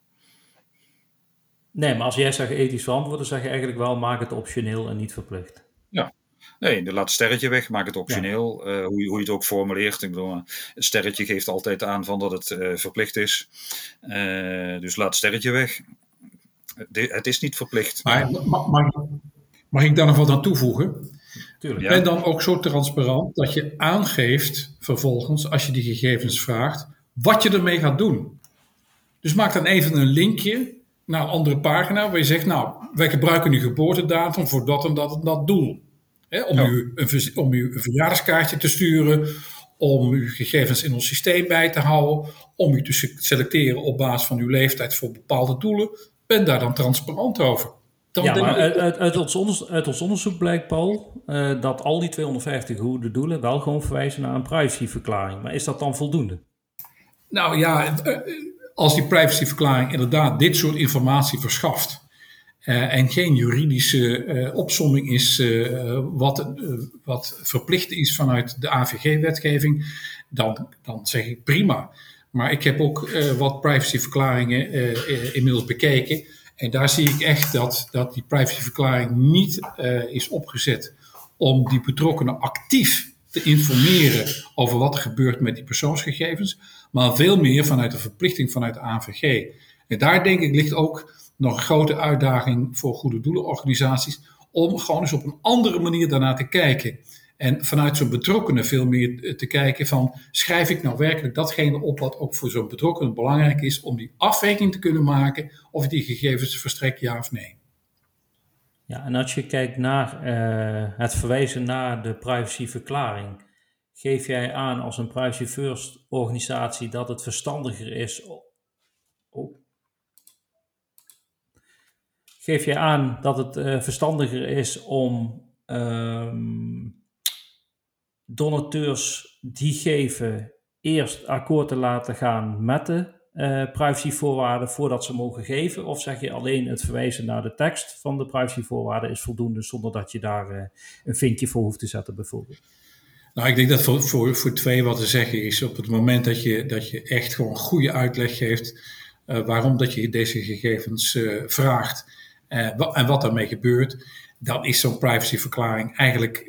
Nee, maar als jij zegt ethisch verantwoord, dan zeg je eigenlijk wel maak het optioneel en niet verplicht. Ja, nee, laat het sterretje weg, maak het optioneel. Ja. hoe, je, hoe je het ook formuleert. Ik bedoel, het sterretje geeft altijd aan van dat het verplicht is. dus laat het sterretje weg. De, het is niet verplicht. Maar, mag, mag ik daar nog wat aan toevoegen? Tuurlijk. Ben dan ook zo transparant dat je aangeeft vervolgens, als je die gegevens vraagt, wat je ermee gaat doen. Dus maak dan even een linkje naar een andere pagina waar je zegt, nou, wij gebruiken uw geboortedatum voor dat en dat en dat doel. om, u een, om u een verjaardagskaartje te sturen, om uw gegevens in ons systeem bij te houden, om u te selecteren op basis van uw leeftijd voor bepaalde doelen. Ben daar dan transparant over ja, maar uit, uit, ons onderzoek, uit, ons onderzoek blijkt, Paul, uh, dat al die 250 goede doelen wel gewoon verwijzen naar een privacyverklaring. Maar is dat dan voldoende? Nou ja, eh, als die privacyverklaring inderdaad dit soort informatie verschaft. Uh, en geen juridische uh, opsomming is uh, wat, wat verplicht is vanuit de AVG-wetgeving, dan, dan zeg ik prima. Maar ik heb ook wat privacyverklaringen inmiddels bekeken. En daar zie ik echt dat, dat die privacyverklaring niet is opgezet om die betrokkenen actief te informeren over wat er gebeurt met die persoonsgegevens, maar veel meer vanuit de verplichting vanuit de AVG. En daar denk ik ligt ook nog een grote uitdaging voor goede doelenorganisaties om gewoon eens op een andere manier daarnaar te kijken. En vanuit zo'n betrokkenen veel meer te kijken van, schrijf ik nou werkelijk datgene op wat ook voor zo'n betrokkenen belangrijk is om die afweging te kunnen maken of die gegevens verstrekt ja of nee. Ja, en als je kijkt naar het verwijzen naar de privacyverklaring, geef jij aan als een privacy first organisatie dat het verstandiger is. Geef jij aan dat het verstandiger is om ehm, donateurs die geven eerst akkoord te laten gaan met de uh, privacyvoorwaarden voordat ze mogen geven? Of zeg je alleen het verwijzen naar de tekst van de privacyvoorwaarden is voldoende zonder dat je daar uh, een vinkje voor hoeft te zetten bijvoorbeeld? Nou, ik denk dat voor, voor, voor twee wat te zeggen is op het moment dat je, dat je echt gewoon goede uitleg geeft uh, waarom dat je deze gegevens vraagt en wat daarmee gebeurt, dan is zo'n privacyverklaring eigenlijk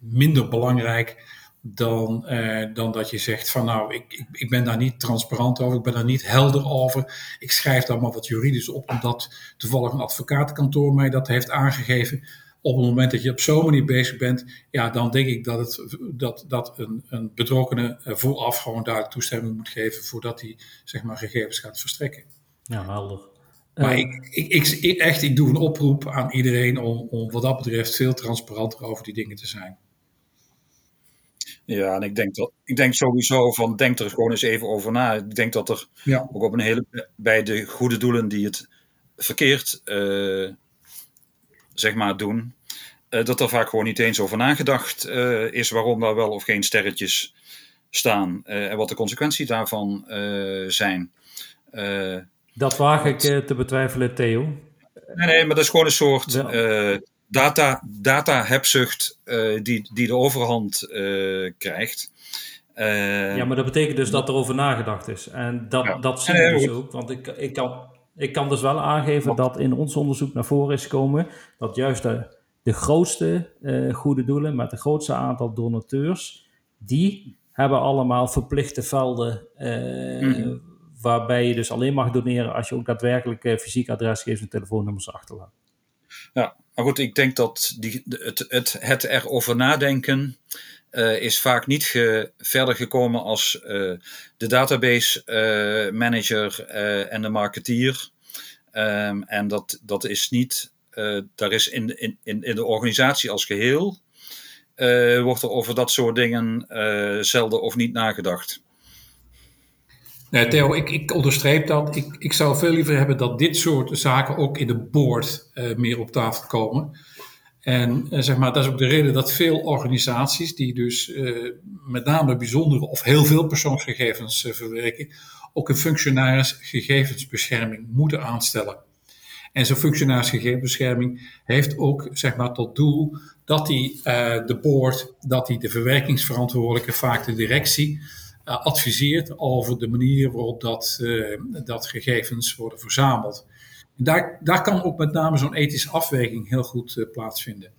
minder belangrijk dan, uh, dan dat je zegt van nou, ik, ik, ik, ben daar niet transparant over, ik ben daar niet helder over. Ik schrijf daar maar wat juridisch op, omdat toevallig een advocatenkantoor mij dat heeft aangegeven. Op het moment dat je op zo'n manier bezig bent, ja, dan denk ik dat, het, dat, dat een, een betrokkenen vooraf gewoon duidelijk toestemming moet geven voordat hij zeg maar, gegevens gaat verstrekken. Ja, helder. Maar uh, ik, ik, ik, echt, ik doe een oproep aan iedereen om, om wat dat betreft veel transparanter over die dingen te zijn. Ja, en ik denk, dat, ik denk sowieso van, denk er gewoon eens even over na. Ik denk dat er ja. ook op een hele, bij de goede doelen die het verkeerd, uh, zeg maar, doen, uh, dat er vaak gewoon niet eens over nagedacht uh, is waarom daar wel of geen sterretjes staan en wat de consequenties daarvan zijn. Dat waag ik te betwijfelen, Theo. Nee, nee, maar dat is gewoon een soort data, data-hebzucht uh, die, die de overhand uh, krijgt. Uh, ja, maar dat betekent dus dat er over nagedacht is. En dat, ja. dat zie ik dus ook. Want ik, ik, kan, ik kan dus wel aangeven dat in ons onderzoek naar voren is gekomen dat juist de, de grootste goede doelen met het grootste aantal donateurs, die hebben allemaal verplichte velden. Mm. Waarbij je dus alleen mag doneren als je ook daadwerkelijk fysiek adresgegevens en telefoonnummers achterlaat. Ja, maar goed, ik denk dat die, het, het, het erover nadenken uh, is vaak niet verder gekomen als uh, de database uh, manager en de marketeer. Um, en dat, dat is niet, daar is in, in, in de organisatie als geheel, wordt er over dat soort dingen zelden of niet nagedacht. Nee, Theo, ik, ik onderstreep dat. Ik, ik zou veel liever hebben dat dit soort zaken ook in de board uh, meer op tafel komen. En uh, zeg maar, dat is ook de reden dat veel organisaties die dus uh, met name bijzondere of heel veel persoonsgegevens verwerken, ook een functionaris gegevensbescherming moeten aanstellen. En zo'n functionaris gegevensbescherming heeft ook zeg maar tot doel dat die de board, dat die de verwerkingsverantwoordelijke, vaak de directie, adviseert over de manier waarop dat, uh, dat gegevens worden verzameld. Daar, daar kan ook met name zo'n ethische afweging heel goed uh, plaatsvinden.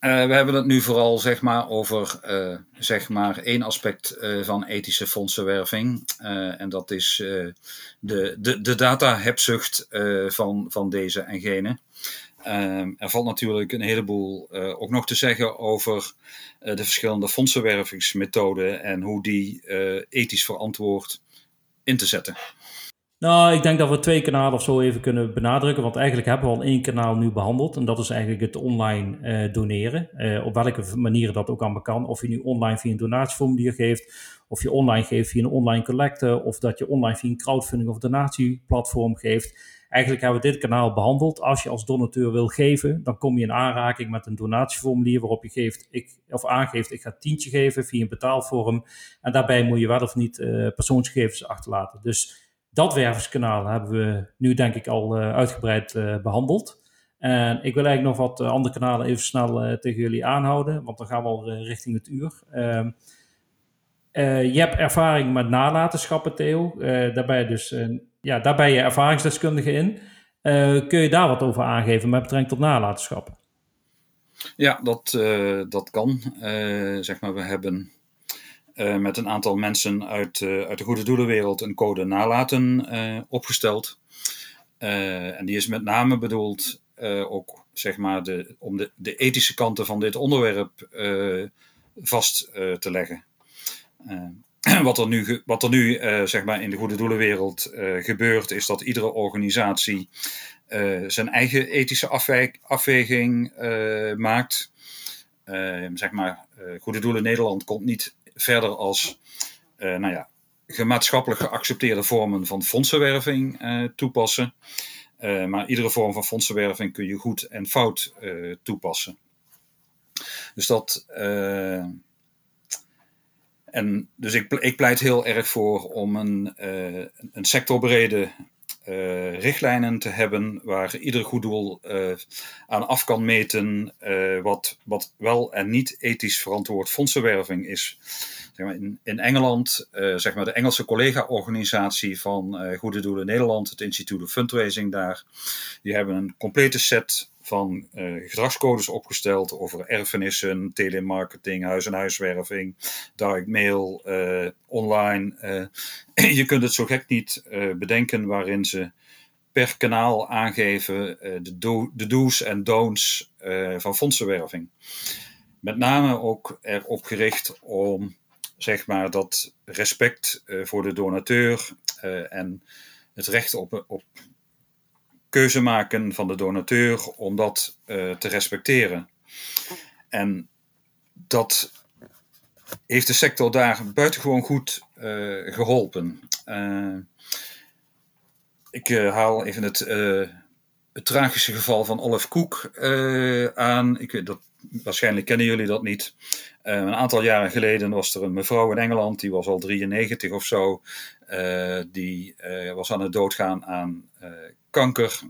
we hebben het nu vooral zeg maar, over zeg maar één aspect van ethische fondsenwerving. en dat is de, de, de data-hebzucht van, van deze en gene. Um, er valt natuurlijk een heleboel uh, ook nog te zeggen over uh, de verschillende fondsenwervingsmethoden en hoe die uh, ethisch verantwoord in te zetten. Nou, ik denk dat we twee kanalen of zo even kunnen benadrukken. Want eigenlijk hebben we al één kanaal nu behandeld. En dat is eigenlijk het online doneren. Op welke manier dat ook allemaal kan. Of je nu online via een donatieformulier geeft. Of je online geeft via een online collecte. Of dat je online via een crowdfunding of donatieplatform geeft. Eigenlijk hebben we dit kanaal behandeld. Als je als donateur wil geven, dan kom je in aanraking met een donatieformulier waarop je geeft, ik, of aangeeft, ik ga tientje geven via een betaalvorm. En daarbij moet je wel of niet uh, persoonsgegevens achterlaten. Dus dat wervingskanaal hebben we nu denk ik al uh, uitgebreid uh, behandeld. En ik wil eigenlijk nog wat andere kanalen even snel tegen jullie aanhouden, want dan gaan we al richting het uur. Ehm, je hebt ervaring met nalatenschappen, Theo. daarbij dus ja, daar ben je ervaringsdeskundige in. Uh, kun je daar wat over aangeven met betrekking tot nalatenschap? Ja, dat, uh, dat kan. Uh, zeg maar, we hebben met een aantal mensen uit, uit de goede doelenwereld een code nalaten opgesteld. en die is met name bedoeld ook zeg maar de, om de, de ethische kanten van dit onderwerp vast te leggen. wat er nu, wat er nu zeg maar in de goede doelenwereld gebeurt, is dat iedere organisatie zijn eigen ethische afweging maakt. zeg maar, Goede Doelen Nederland komt niet verder als nou ja, gemaatschappelijk geaccepteerde vormen van fondsenwerving toepassen. maar iedere vorm van fondsenwerving kun je goed en fout toepassen. Dus dat. En dus ik, ik pleit heel erg voor om een, uh, een sectorbrede uh, richtlijnen te hebben waar ieder goed doel aan af kan meten wat, wat wel en niet ethisch verantwoord fondsenwerving is. In, in Engeland, zeg maar de Engelse collega-organisatie van Goede Doelen Nederland, het Instituut of Fundraising daar, die hebben een complete set van uh, gedragscodes opgesteld over erfenissen, telemarketing, huis- en huiswerving, direct mail, online. Je kunt het zo gek niet bedenken waarin ze per kanaal aangeven de, de do's en don'ts van fondsenwerving. Met name ook erop gericht om zeg maar, dat respect voor de donateur en het recht op, op keuze maken van de donateur om dat uh, te respecteren. En dat heeft de sector daar buitengewoon goed geholpen. Ik haal even het, het, tragische geval van Olaf Koek aan. Ik dat, waarschijnlijk kennen jullie dat niet. Een aantal jaren geleden was er een mevrouw in Engeland, die was al 93 of zo. die was aan het doodgaan aan kanker.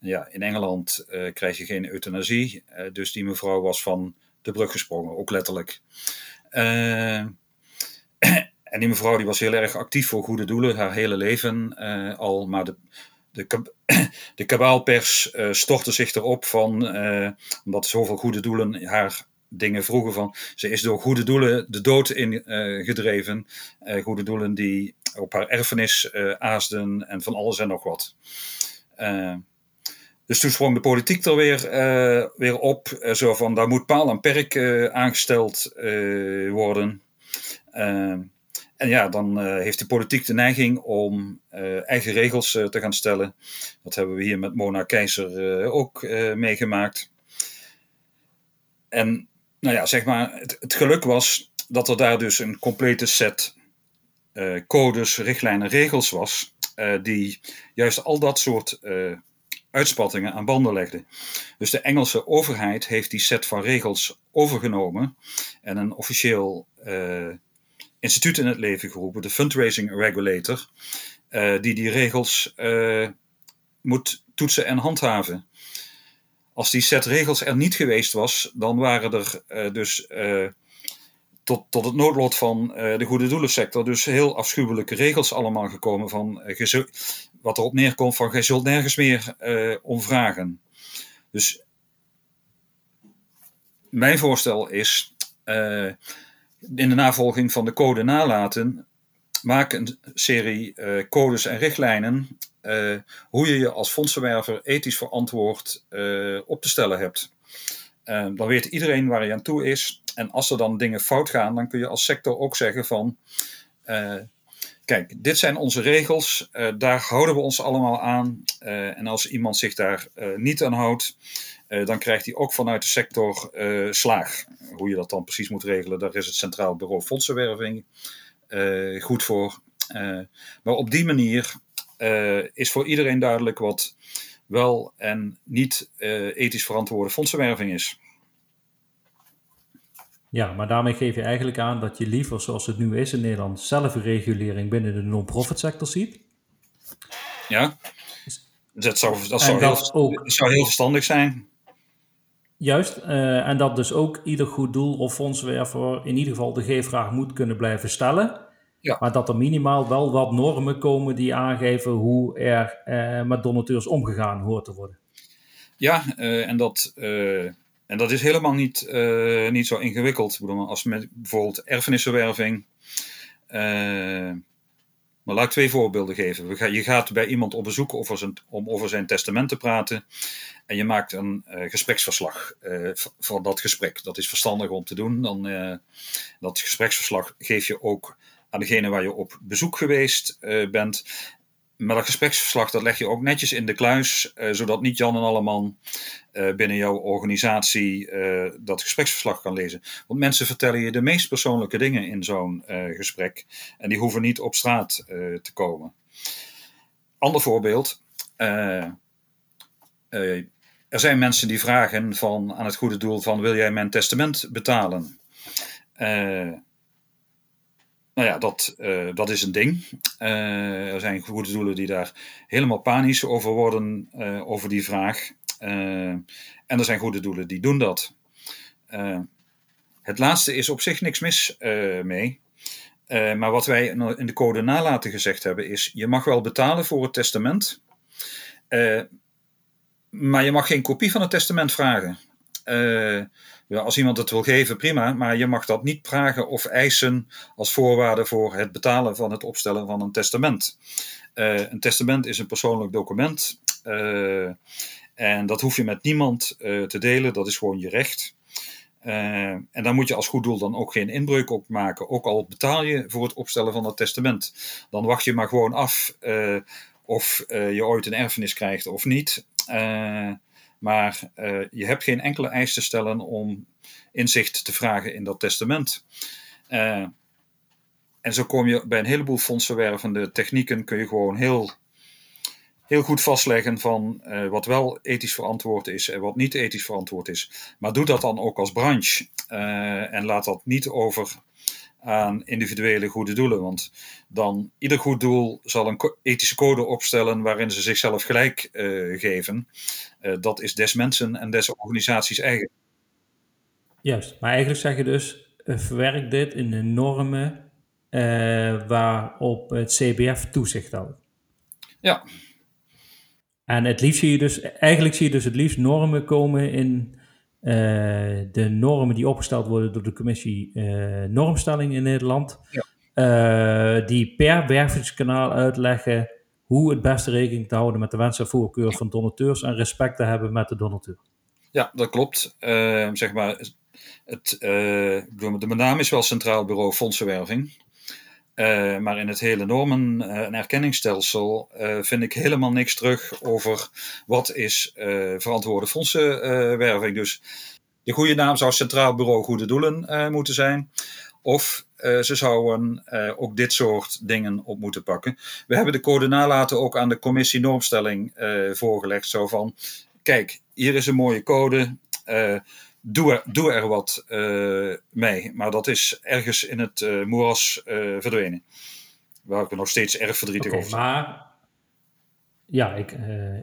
Ja, in Engeland krijg je geen euthanasie. Dus die mevrouw was van de brug gesprongen, ook letterlijk. en die mevrouw die was heel erg actief voor goede doelen, haar hele leven al. Maar de, de, de kabaalpers stortte zich erop van, omdat zoveel goede doelen haar dingen vroegen van. Ze is door goede doelen de dood ingedreven. goede doelen die op haar erfenis aasden en van alles en nog wat. Dus toen sprong de politiek er weer, weer op. Zo van, daar moet paal en perk aangesteld worden. en ja, dan heeft de politiek de neiging om eigen regels te gaan stellen. Dat hebben we hier met Mona Keizer ook meegemaakt. En nou ja, zeg maar, het, geluk was dat er daar dus een complete set codes, richtlijnen, regels was. Eh, die juist al dat soort uh, uitspattingen aan banden legde. Dus de Engelse overheid heeft die set van regels overgenomen en een officieel instituut in het leven geroepen, de Fundraising Regulator, die die regels moet toetsen en handhaven. Als die set regels er niet geweest was, dan waren er dus tot, tot het noodlot van uh, de goede doelensector. Dus heel afschuwelijke regels allemaal gekomen van wat erop neerkomt van je zult nergens meer om vragen. Dus mijn voorstel is in de navolging van de code nalaten, maak een serie codes en richtlijnen hoe je je als fondsenwerver ethisch verantwoord op te stellen hebt. dan weet iedereen waar hij aan toe is. En als er dan dingen fout gaan, dan kun je als sector ook zeggen van. Kijk, dit zijn onze regels, daar houden we ons allemaal aan. En als iemand zich daar niet aan houdt, dan krijgt hij ook vanuit de sector slaag. Hoe je dat dan precies moet regelen, daar is het Centraal Bureau Fondsenwerving goed voor. maar op die manier is voor iedereen duidelijk wat wel en niet ethisch verantwoorde fondsenwerving is. Ja, maar daarmee geef je eigenlijk aan dat je liever, zoals het nu is in Nederland, zelfregulering binnen de non-profit sector ziet. Ja, dat zou, dat zou, heel, ook, zou heel verstandig zijn. Juist, uh, en dat dus ook ieder goed doel of fondswerver in ieder geval de G-vraag moet kunnen blijven stellen. Ja. Maar dat er minimaal wel wat normen komen die aangeven hoe er uh, met donateurs omgegaan hoort te worden. Ja, uh, en dat en dat is helemaal niet, uh, niet zo ingewikkeld. Ik bedoel, als met bijvoorbeeld erfenissenwerving. Maar laat ik twee voorbeelden geven. Je gaat bij iemand op bezoek over zijn, om over zijn testament te praten. En je maakt een gespreksverslag van dat gesprek. Dat is verstandig om te doen. Dan, dat gespreksverslag geef je ook aan degene waar je op bezoek geweest bent. Maar dat gespreksverslag dat leg je ook netjes in de kluis, zodat niet Jan en Alleman binnen jouw organisatie dat gespreksverslag kan lezen. Want mensen vertellen je de meest persoonlijke dingen in zo'n gesprek. En die hoeven niet op straat te komen. Ander voorbeeld er zijn mensen die vragen van, aan het goede doel van wil jij mijn testament betalen? Nou ja, dat, uh, dat is een ding. Uh, er zijn goede doelen die daar helemaal panisch over worden, over die vraag. en er zijn goede doelen die doen dat. het laatste is op zich niks mis mee. maar wat wij in de code nalaten gezegd hebben is, je mag wel betalen voor het testament, maar je mag geen kopie van het testament vragen. Uh, ja, als iemand het wil geven, prima, maar je mag dat niet vragen of eisen als voorwaarde voor het betalen van het opstellen van een testament. Uh, een testament is een persoonlijk document uh, en dat hoef je met niemand te delen, dat is gewoon je recht. en daar moet je als goed doel dan ook geen inbreuk op maken, ook al betaal je voor het opstellen van het testament. Dan wacht je maar gewoon af of je ooit een erfenis krijgt of niet. Maar uh, je hebt geen enkele eis te stellen om inzicht te vragen in dat testament. Uh, en zo kom je bij een heleboel fondsenwervende technieken, kun je gewoon heel, heel goed vastleggen van wat wel ethisch verantwoord is en wat niet ethisch verantwoord is. Maar doe dat dan ook als branche en laat dat niet over aan individuele goede doelen. Want dan ieder goed doel zal een ethische code opstellen waarin ze zichzelf gelijk uh, geven. Uh, dat is des mensen en des organisaties eigen. Juist, maar eigenlijk zeg je dus, uh, verwerk dit in de normen waarop het CBF toezicht houdt. Ja. En het liefst zie je dus, eigenlijk zie je dus het liefst normen komen in de normen die opgesteld worden door de commissie uh, normstelling in Nederland, ja. uh, die per wervingskanaal uitleggen hoe het beste rekening te houden met de wensen en voorkeuren van donateurs en respect te hebben met de donateur. Ja, dat klopt. zeg maar, het, de naam is wel Centraal Bureau Fondsenwerving. Uh, maar in het hele normen- en erkenningsstelsel uh, vind ik helemaal niks terug over wat is verantwoorde fondsenwerving. dus de goede naam zou Centraal Bureau Goede Doelen moeten zijn. Of ze zouden ook dit soort dingen op moeten pakken. We hebben de code nalaten ook aan de commissie normstelling voorgelegd. Zo van, kijk, hier is een mooie code doe er, doe er wat uh, mee. Maar dat is ergens in het uh, moeras uh, verdwenen. Waar ik er nog steeds erg verdrietig okay, over Maar ja, ik,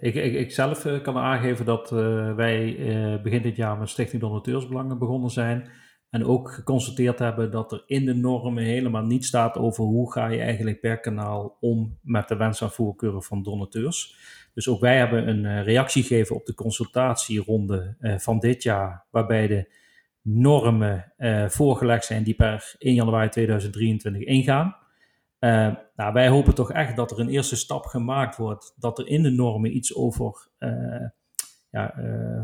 ik, ik, ik, zelf kan aangeven dat wij begin dit jaar met Stichting Donateursbelangen begonnen zijn. En ook geconstateerd hebben dat er in de normen helemaal niet staat over hoe ga je eigenlijk per kanaal om met de wens en voorkeuren van donateurs. Dus ook wij hebben een uh, reactie gegeven op de consultatieronde uh, van dit jaar, waarbij de normen uh, voorgelegd zijn die per 1 januari 2023 ingaan. nou, wij hopen toch echt dat er een eerste stap gemaakt wordt, dat er in de normen iets over ja,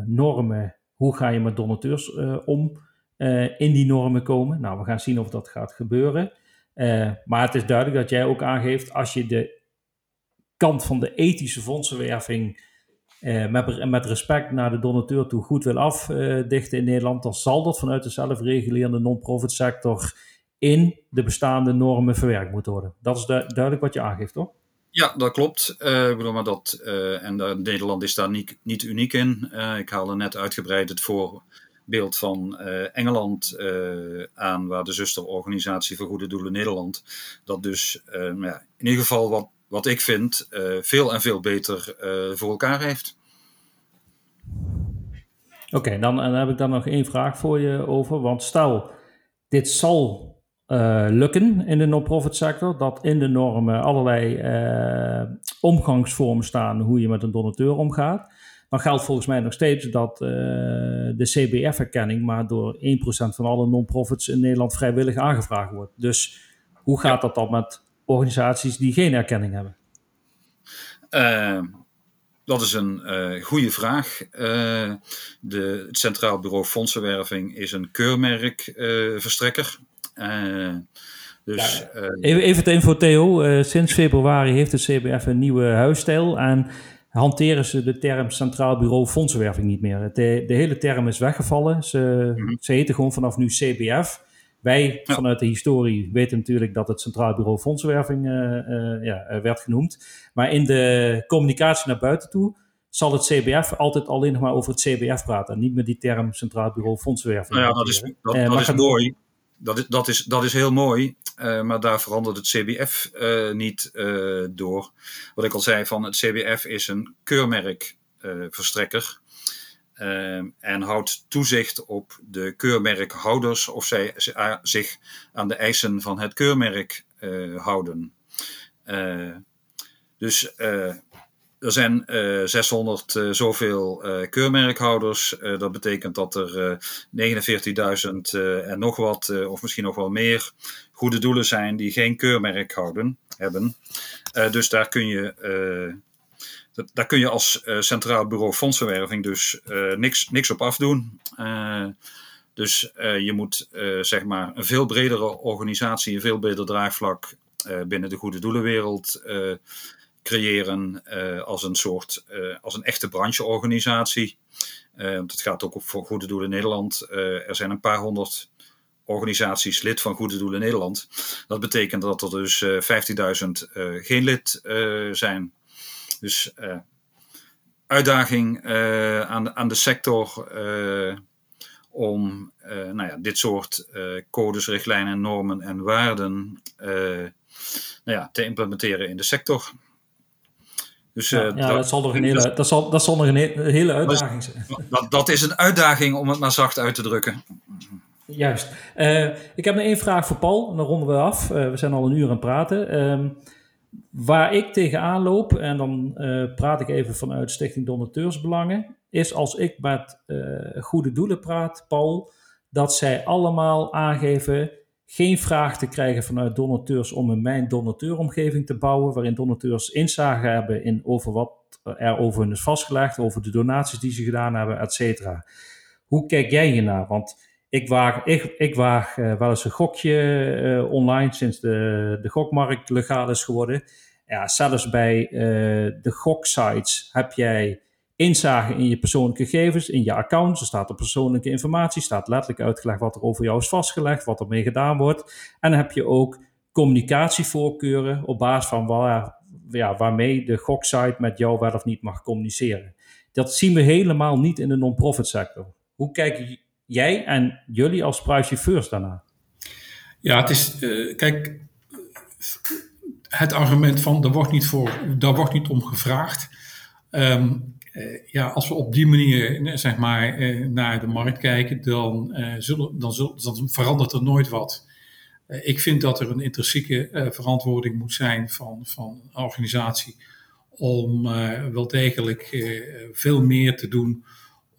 normen, hoe ga je met donateurs om, in die normen komen. Nou, we gaan zien of dat gaat gebeuren. maar het is duidelijk dat jij ook aangeeft, als je de kant van de ethische fondsenwerving uh, met, met, respect naar de donateur toe goed wil afdichten in Nederland, dan zal dat vanuit de zelfregulerende non-profit sector in de bestaande normen verwerkt moeten worden. Dat is duidelijk wat je aangeeft, toch? Ja, dat klopt. Uh, ik bedoel maar dat, en de, Nederland is daar niet, niet uniek in. Ik haalde net uitgebreid het voorbeeld van Engeland aan, waar de zusterorganisatie voor Goede Doelen Nederland, dat dus ja, in ieder geval wat wat ik vind, uh, veel en veel beter uh, voor elkaar heeft. Oké, okay, dan, dan, heb ik dan nog één vraag voor je over. Want stel, dit zal uh, lukken in de non-profit sector, dat in de normen allerlei omgangsvormen staan hoe je met een donateur omgaat. Dan geldt volgens mij nog steeds dat de CBF-erkenning maar door 1% van alle non-profits in Nederland vrijwillig aangevraagd wordt. Dus hoe gaat dat dan met organisaties die geen erkenning hebben? Dat is een uh, goede vraag. Uh, de, het Centraal Bureau Fondsenwerving is een keurmerkverstrekker. Dus, ja, even, even het info Theo. sinds februari heeft het CBF een nieuwe huisstijl en hanteren ze de term Centraal Bureau Fondsenwerving niet meer. De, de hele term is weggevallen. Ze, mm -hmm. ze heten gewoon vanaf nu CBF. Wij ja. vanuit de historie weten natuurlijk dat het Centraal Bureau Fondsenwerving uh, uh, ja, werd genoemd. Maar in de communicatie naar buiten toe zal het CBF altijd alleen nog maar over het CBF praten. En niet met die term Centraal Bureau Fondsenwerving. Nou ja, dat is, dat, dat is mooi. Dat is, dat, is, dat is heel mooi, uh, maar daar verandert het CBF niet door. Wat ik al zei, van het CBF is een keurmerkverstrekker. Uh, en houdt toezicht op de keurmerkhouders of zij zich aan de eisen van het keurmerk uh, houden. Uh, dus er zijn 600 zoveel keurmerkhouders. dat betekent dat er 49.000 en nog wat, of misschien nog wel meer, goede doelen zijn die geen keurmerk houden, hebben. dus daar kun je daar kun je als uh, Centraal Bureau Fondsenwerving dus uh, niks, niks op afdoen. Uh, dus je moet zeg maar een veel bredere organisatie, een veel breder draagvlak binnen de goede doelenwereld creëren als een soort, als een echte brancheorganisatie. want het gaat ook voor Goede Doelen Nederland. er zijn een paar honderd organisaties lid van Goede Doelen Nederland. Dat betekent dat er dus 15.000 geen lid zijn. Dus uh, uitdaging uh, aan, aan de sector uh, om nou ja, dit soort codes, richtlijnen, normen en waarden nou ja, te implementeren in de sector. Dus, ja, ja dat, dat, zal nog een hele, dat, zal, dat zal nog een hele uitdaging zijn. Dat, dat is een uitdaging om het maar zacht uit te drukken. Juist. ik heb nog één vraag voor Paul, en dan ronden we af. we zijn al een uur aan het praten. Waar ik tegenaan loop, en dan uh, praat ik even vanuit Stichting Donateursbelangen, is als ik met uh, goede doelen praat, Paul, dat zij allemaal aangeven geen vraag te krijgen vanuit donateurs om een mijn donateuromgeving te bouwen, waarin donateurs inzage hebben in over wat er over hun is vastgelegd, over de donaties die ze gedaan hebben, et cetera. Hoe kijk jij hiernaar? Want ik waag, ik, ik uh, wel eens een gokje uh, online sinds de, de gokmarkt legaal is geworden. Ja, zelfs bij uh, de goksites heb jij inzage in je persoonlijke gegevens, in je account. Er staat er persoonlijke informatie, staat letterlijk uitgelegd wat er over jou is vastgelegd, wat er mee gedaan wordt. En dan heb je ook communicatievoorkeuren op basis van waar, ja, waarmee de goksite met jou wel of niet mag communiceren. Dat zien we helemaal niet in de non-profit sector. Hoe kijk jij en jullie als first daarna? Ja, het is, uh, kijk, het argument van daar wordt niet, voor, daar wordt niet om gevraagd. Um, uh, ja, als we op die manier zeg maar, naar de markt kijken, dan, zullen, dan, zullen, dan verandert er nooit wat. ik vind dat er een intrinsieke verantwoording moet zijn van, van een organisatie om wel degelijk veel meer te doen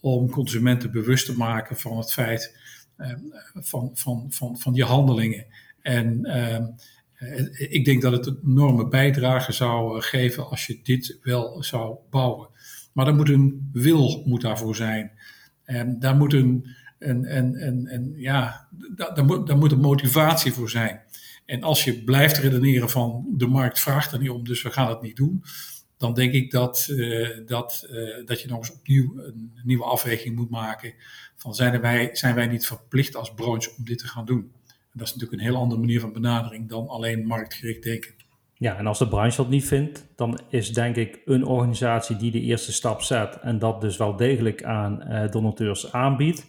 om consumenten bewust te maken van het feit uh, van, van, van, van je handelingen. En uh, ik denk dat het een enorme bijdrage zou geven als je dit wel zou bouwen. Maar er moet een wil moet daarvoor zijn. En daar moet een, een, een, een, een ja, daar, daar, moet, daar moet een motivatie voor zijn. En als je blijft redeneren van de markt vraagt er niet om, dus we gaan het niet doen dan denk ik dat, uh, dat, uh, dat je nog eens opnieuw een nieuwe afweging moet maken. Van zijn wij, zijn wij niet verplicht als branche om dit te gaan doen? En dat is natuurlijk een heel andere manier van benadering dan alleen marktgericht denken. Ja, en als de branche dat niet vindt, dan is denk ik een organisatie die de eerste stap zet en dat dus wel degelijk aan uh, donateurs aanbiedt,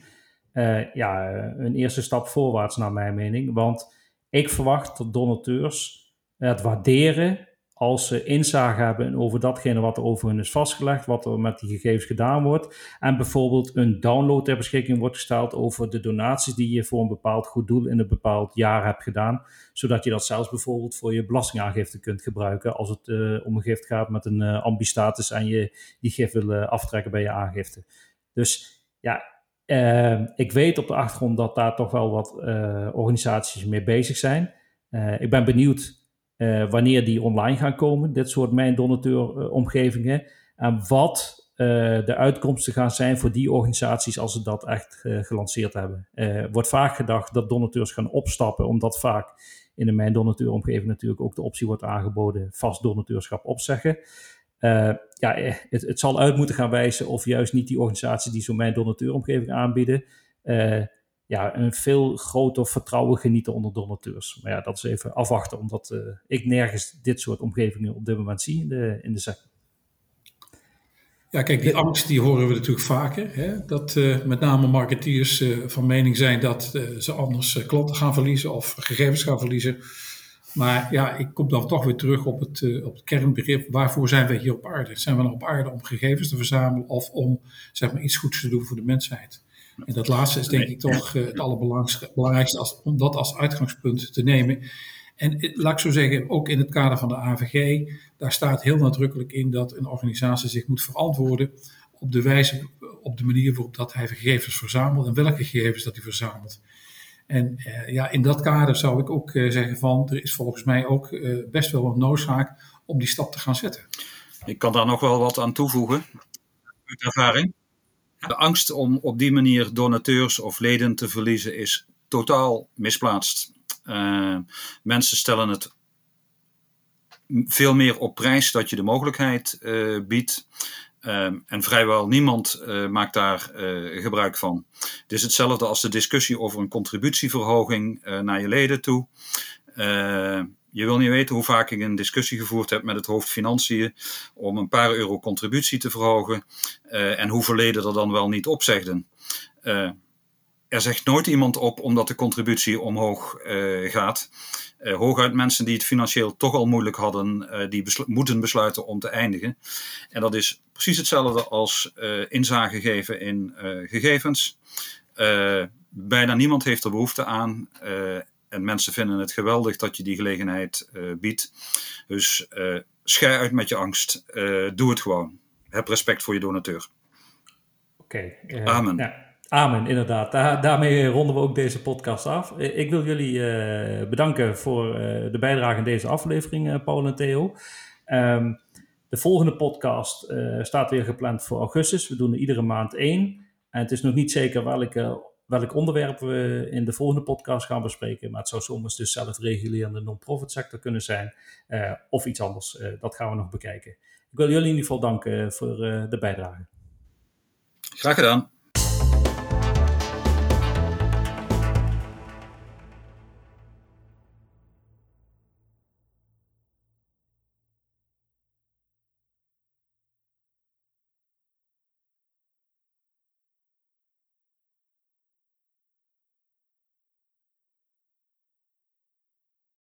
ja, een eerste stap voorwaarts naar mijn mening. Want ik verwacht dat donateurs het waarderen als ze inzage hebben over datgene wat er over hun is vastgelegd, wat er met die gegevens gedaan wordt. En bijvoorbeeld een download ter beschikking wordt gesteld over de donaties die je voor een bepaald goed doel in een bepaald jaar hebt gedaan. Zodat je dat zelfs bijvoorbeeld voor je belastingaangifte kunt gebruiken als het uh, om een gift gaat met een uh, ambistatus en je die gift wil uh, aftrekken bij je aangifte. Dus ja, ik weet op de achtergrond dat daar toch wel wat organisaties mee bezig zijn. ik ben benieuwd wanneer die online gaan komen, dit soort mijn donateur omgevingen. En wat de uitkomsten gaan zijn voor die organisaties als ze dat echt gelanceerd hebben. Wordt vaak gedacht dat donateurs gaan opstappen, omdat vaak in de mijn donateuromgeving natuurlijk ook de optie wordt aangeboden vast donateurschap opzeggen. Ja, het, het, zal uit moeten gaan wijzen of juist niet die organisaties die zo'n mijn donateuromgeving aanbieden, ja, een veel groter vertrouwen genieten onder donateurs. Maar ja, dat is even afwachten, omdat uh, ik nergens dit soort omgevingen op dit moment zie in de, in de sector. Ja, kijk, die angst die horen we natuurlijk vaker. Hè? Dat uh, met name marketeers uh, van mening zijn dat uh, ze anders klanten gaan verliezen of gegevens gaan verliezen. Maar ja, ik kom dan toch weer terug op het, op het kernbegrip. Waarvoor zijn we hier op aarde? Zijn we nog op aarde om gegevens te verzamelen of om zeg maar, iets goeds te doen voor de mensheid? En dat laatste is denk ik toch het allerbelangrijkste als, om dat als uitgangspunt te nemen. En laat ik zo zeggen, ook in het kader van de AVG, daar staat heel nadrukkelijk in dat een organisatie zich moet verantwoorden op de wijze, op de manier waarop dat hij gegevens verzamelt en welke gegevens dat hij verzamelt. En eh, ja, in dat kader zou ik ook eh, zeggen van, er is volgens mij ook eh, best wel een noodzaak om die stap te gaan zetten. Ik kan daar nog wel wat aan toevoegen, uit ervaring. De angst om op die manier donateurs of leden te verliezen is totaal misplaatst. Uh, mensen stellen het veel meer op prijs dat je de mogelijkheid uh, biedt. Uh, en vrijwel niemand uh, maakt daar uh, gebruik van. Het is hetzelfde als de discussie over een contributieverhoging naar je leden toe. Je wil niet weten hoe vaak ik een discussie gevoerd heb met het hoofd financiën om een paar euro contributie te verhogen en hoeveel leden er dan wel niet opzegden er zegt nooit iemand op omdat de contributie omhoog uh, gaat. Uh, hooguit mensen die het financieel toch al moeilijk hadden, uh, die moeten besluiten om te eindigen. En dat is precies hetzelfde als inzage geven in gegevens. bijna niemand heeft er behoefte aan. En mensen vinden het geweldig dat je die gelegenheid biedt. Dus schei uit met je angst. doe het gewoon. Heb respect voor je donateur. Oké. Okay, Amen. Ja. Amen, inderdaad. daarmee ronden we ook deze podcast af. Ik wil jullie uh, bedanken voor uh, de bijdrage in deze aflevering, uh, Paul en Theo. Um, de volgende podcast staat weer gepland voor augustus. We doen er iedere maand één. En het is nog niet zeker welke, welk onderwerp we in de volgende podcast gaan bespreken. Maar het zou soms dus zelfregulerende non-profit sector kunnen zijn. of iets anders. dat gaan we nog bekijken. Ik wil jullie in ieder geval danken voor de bijdrage. Graag gedaan.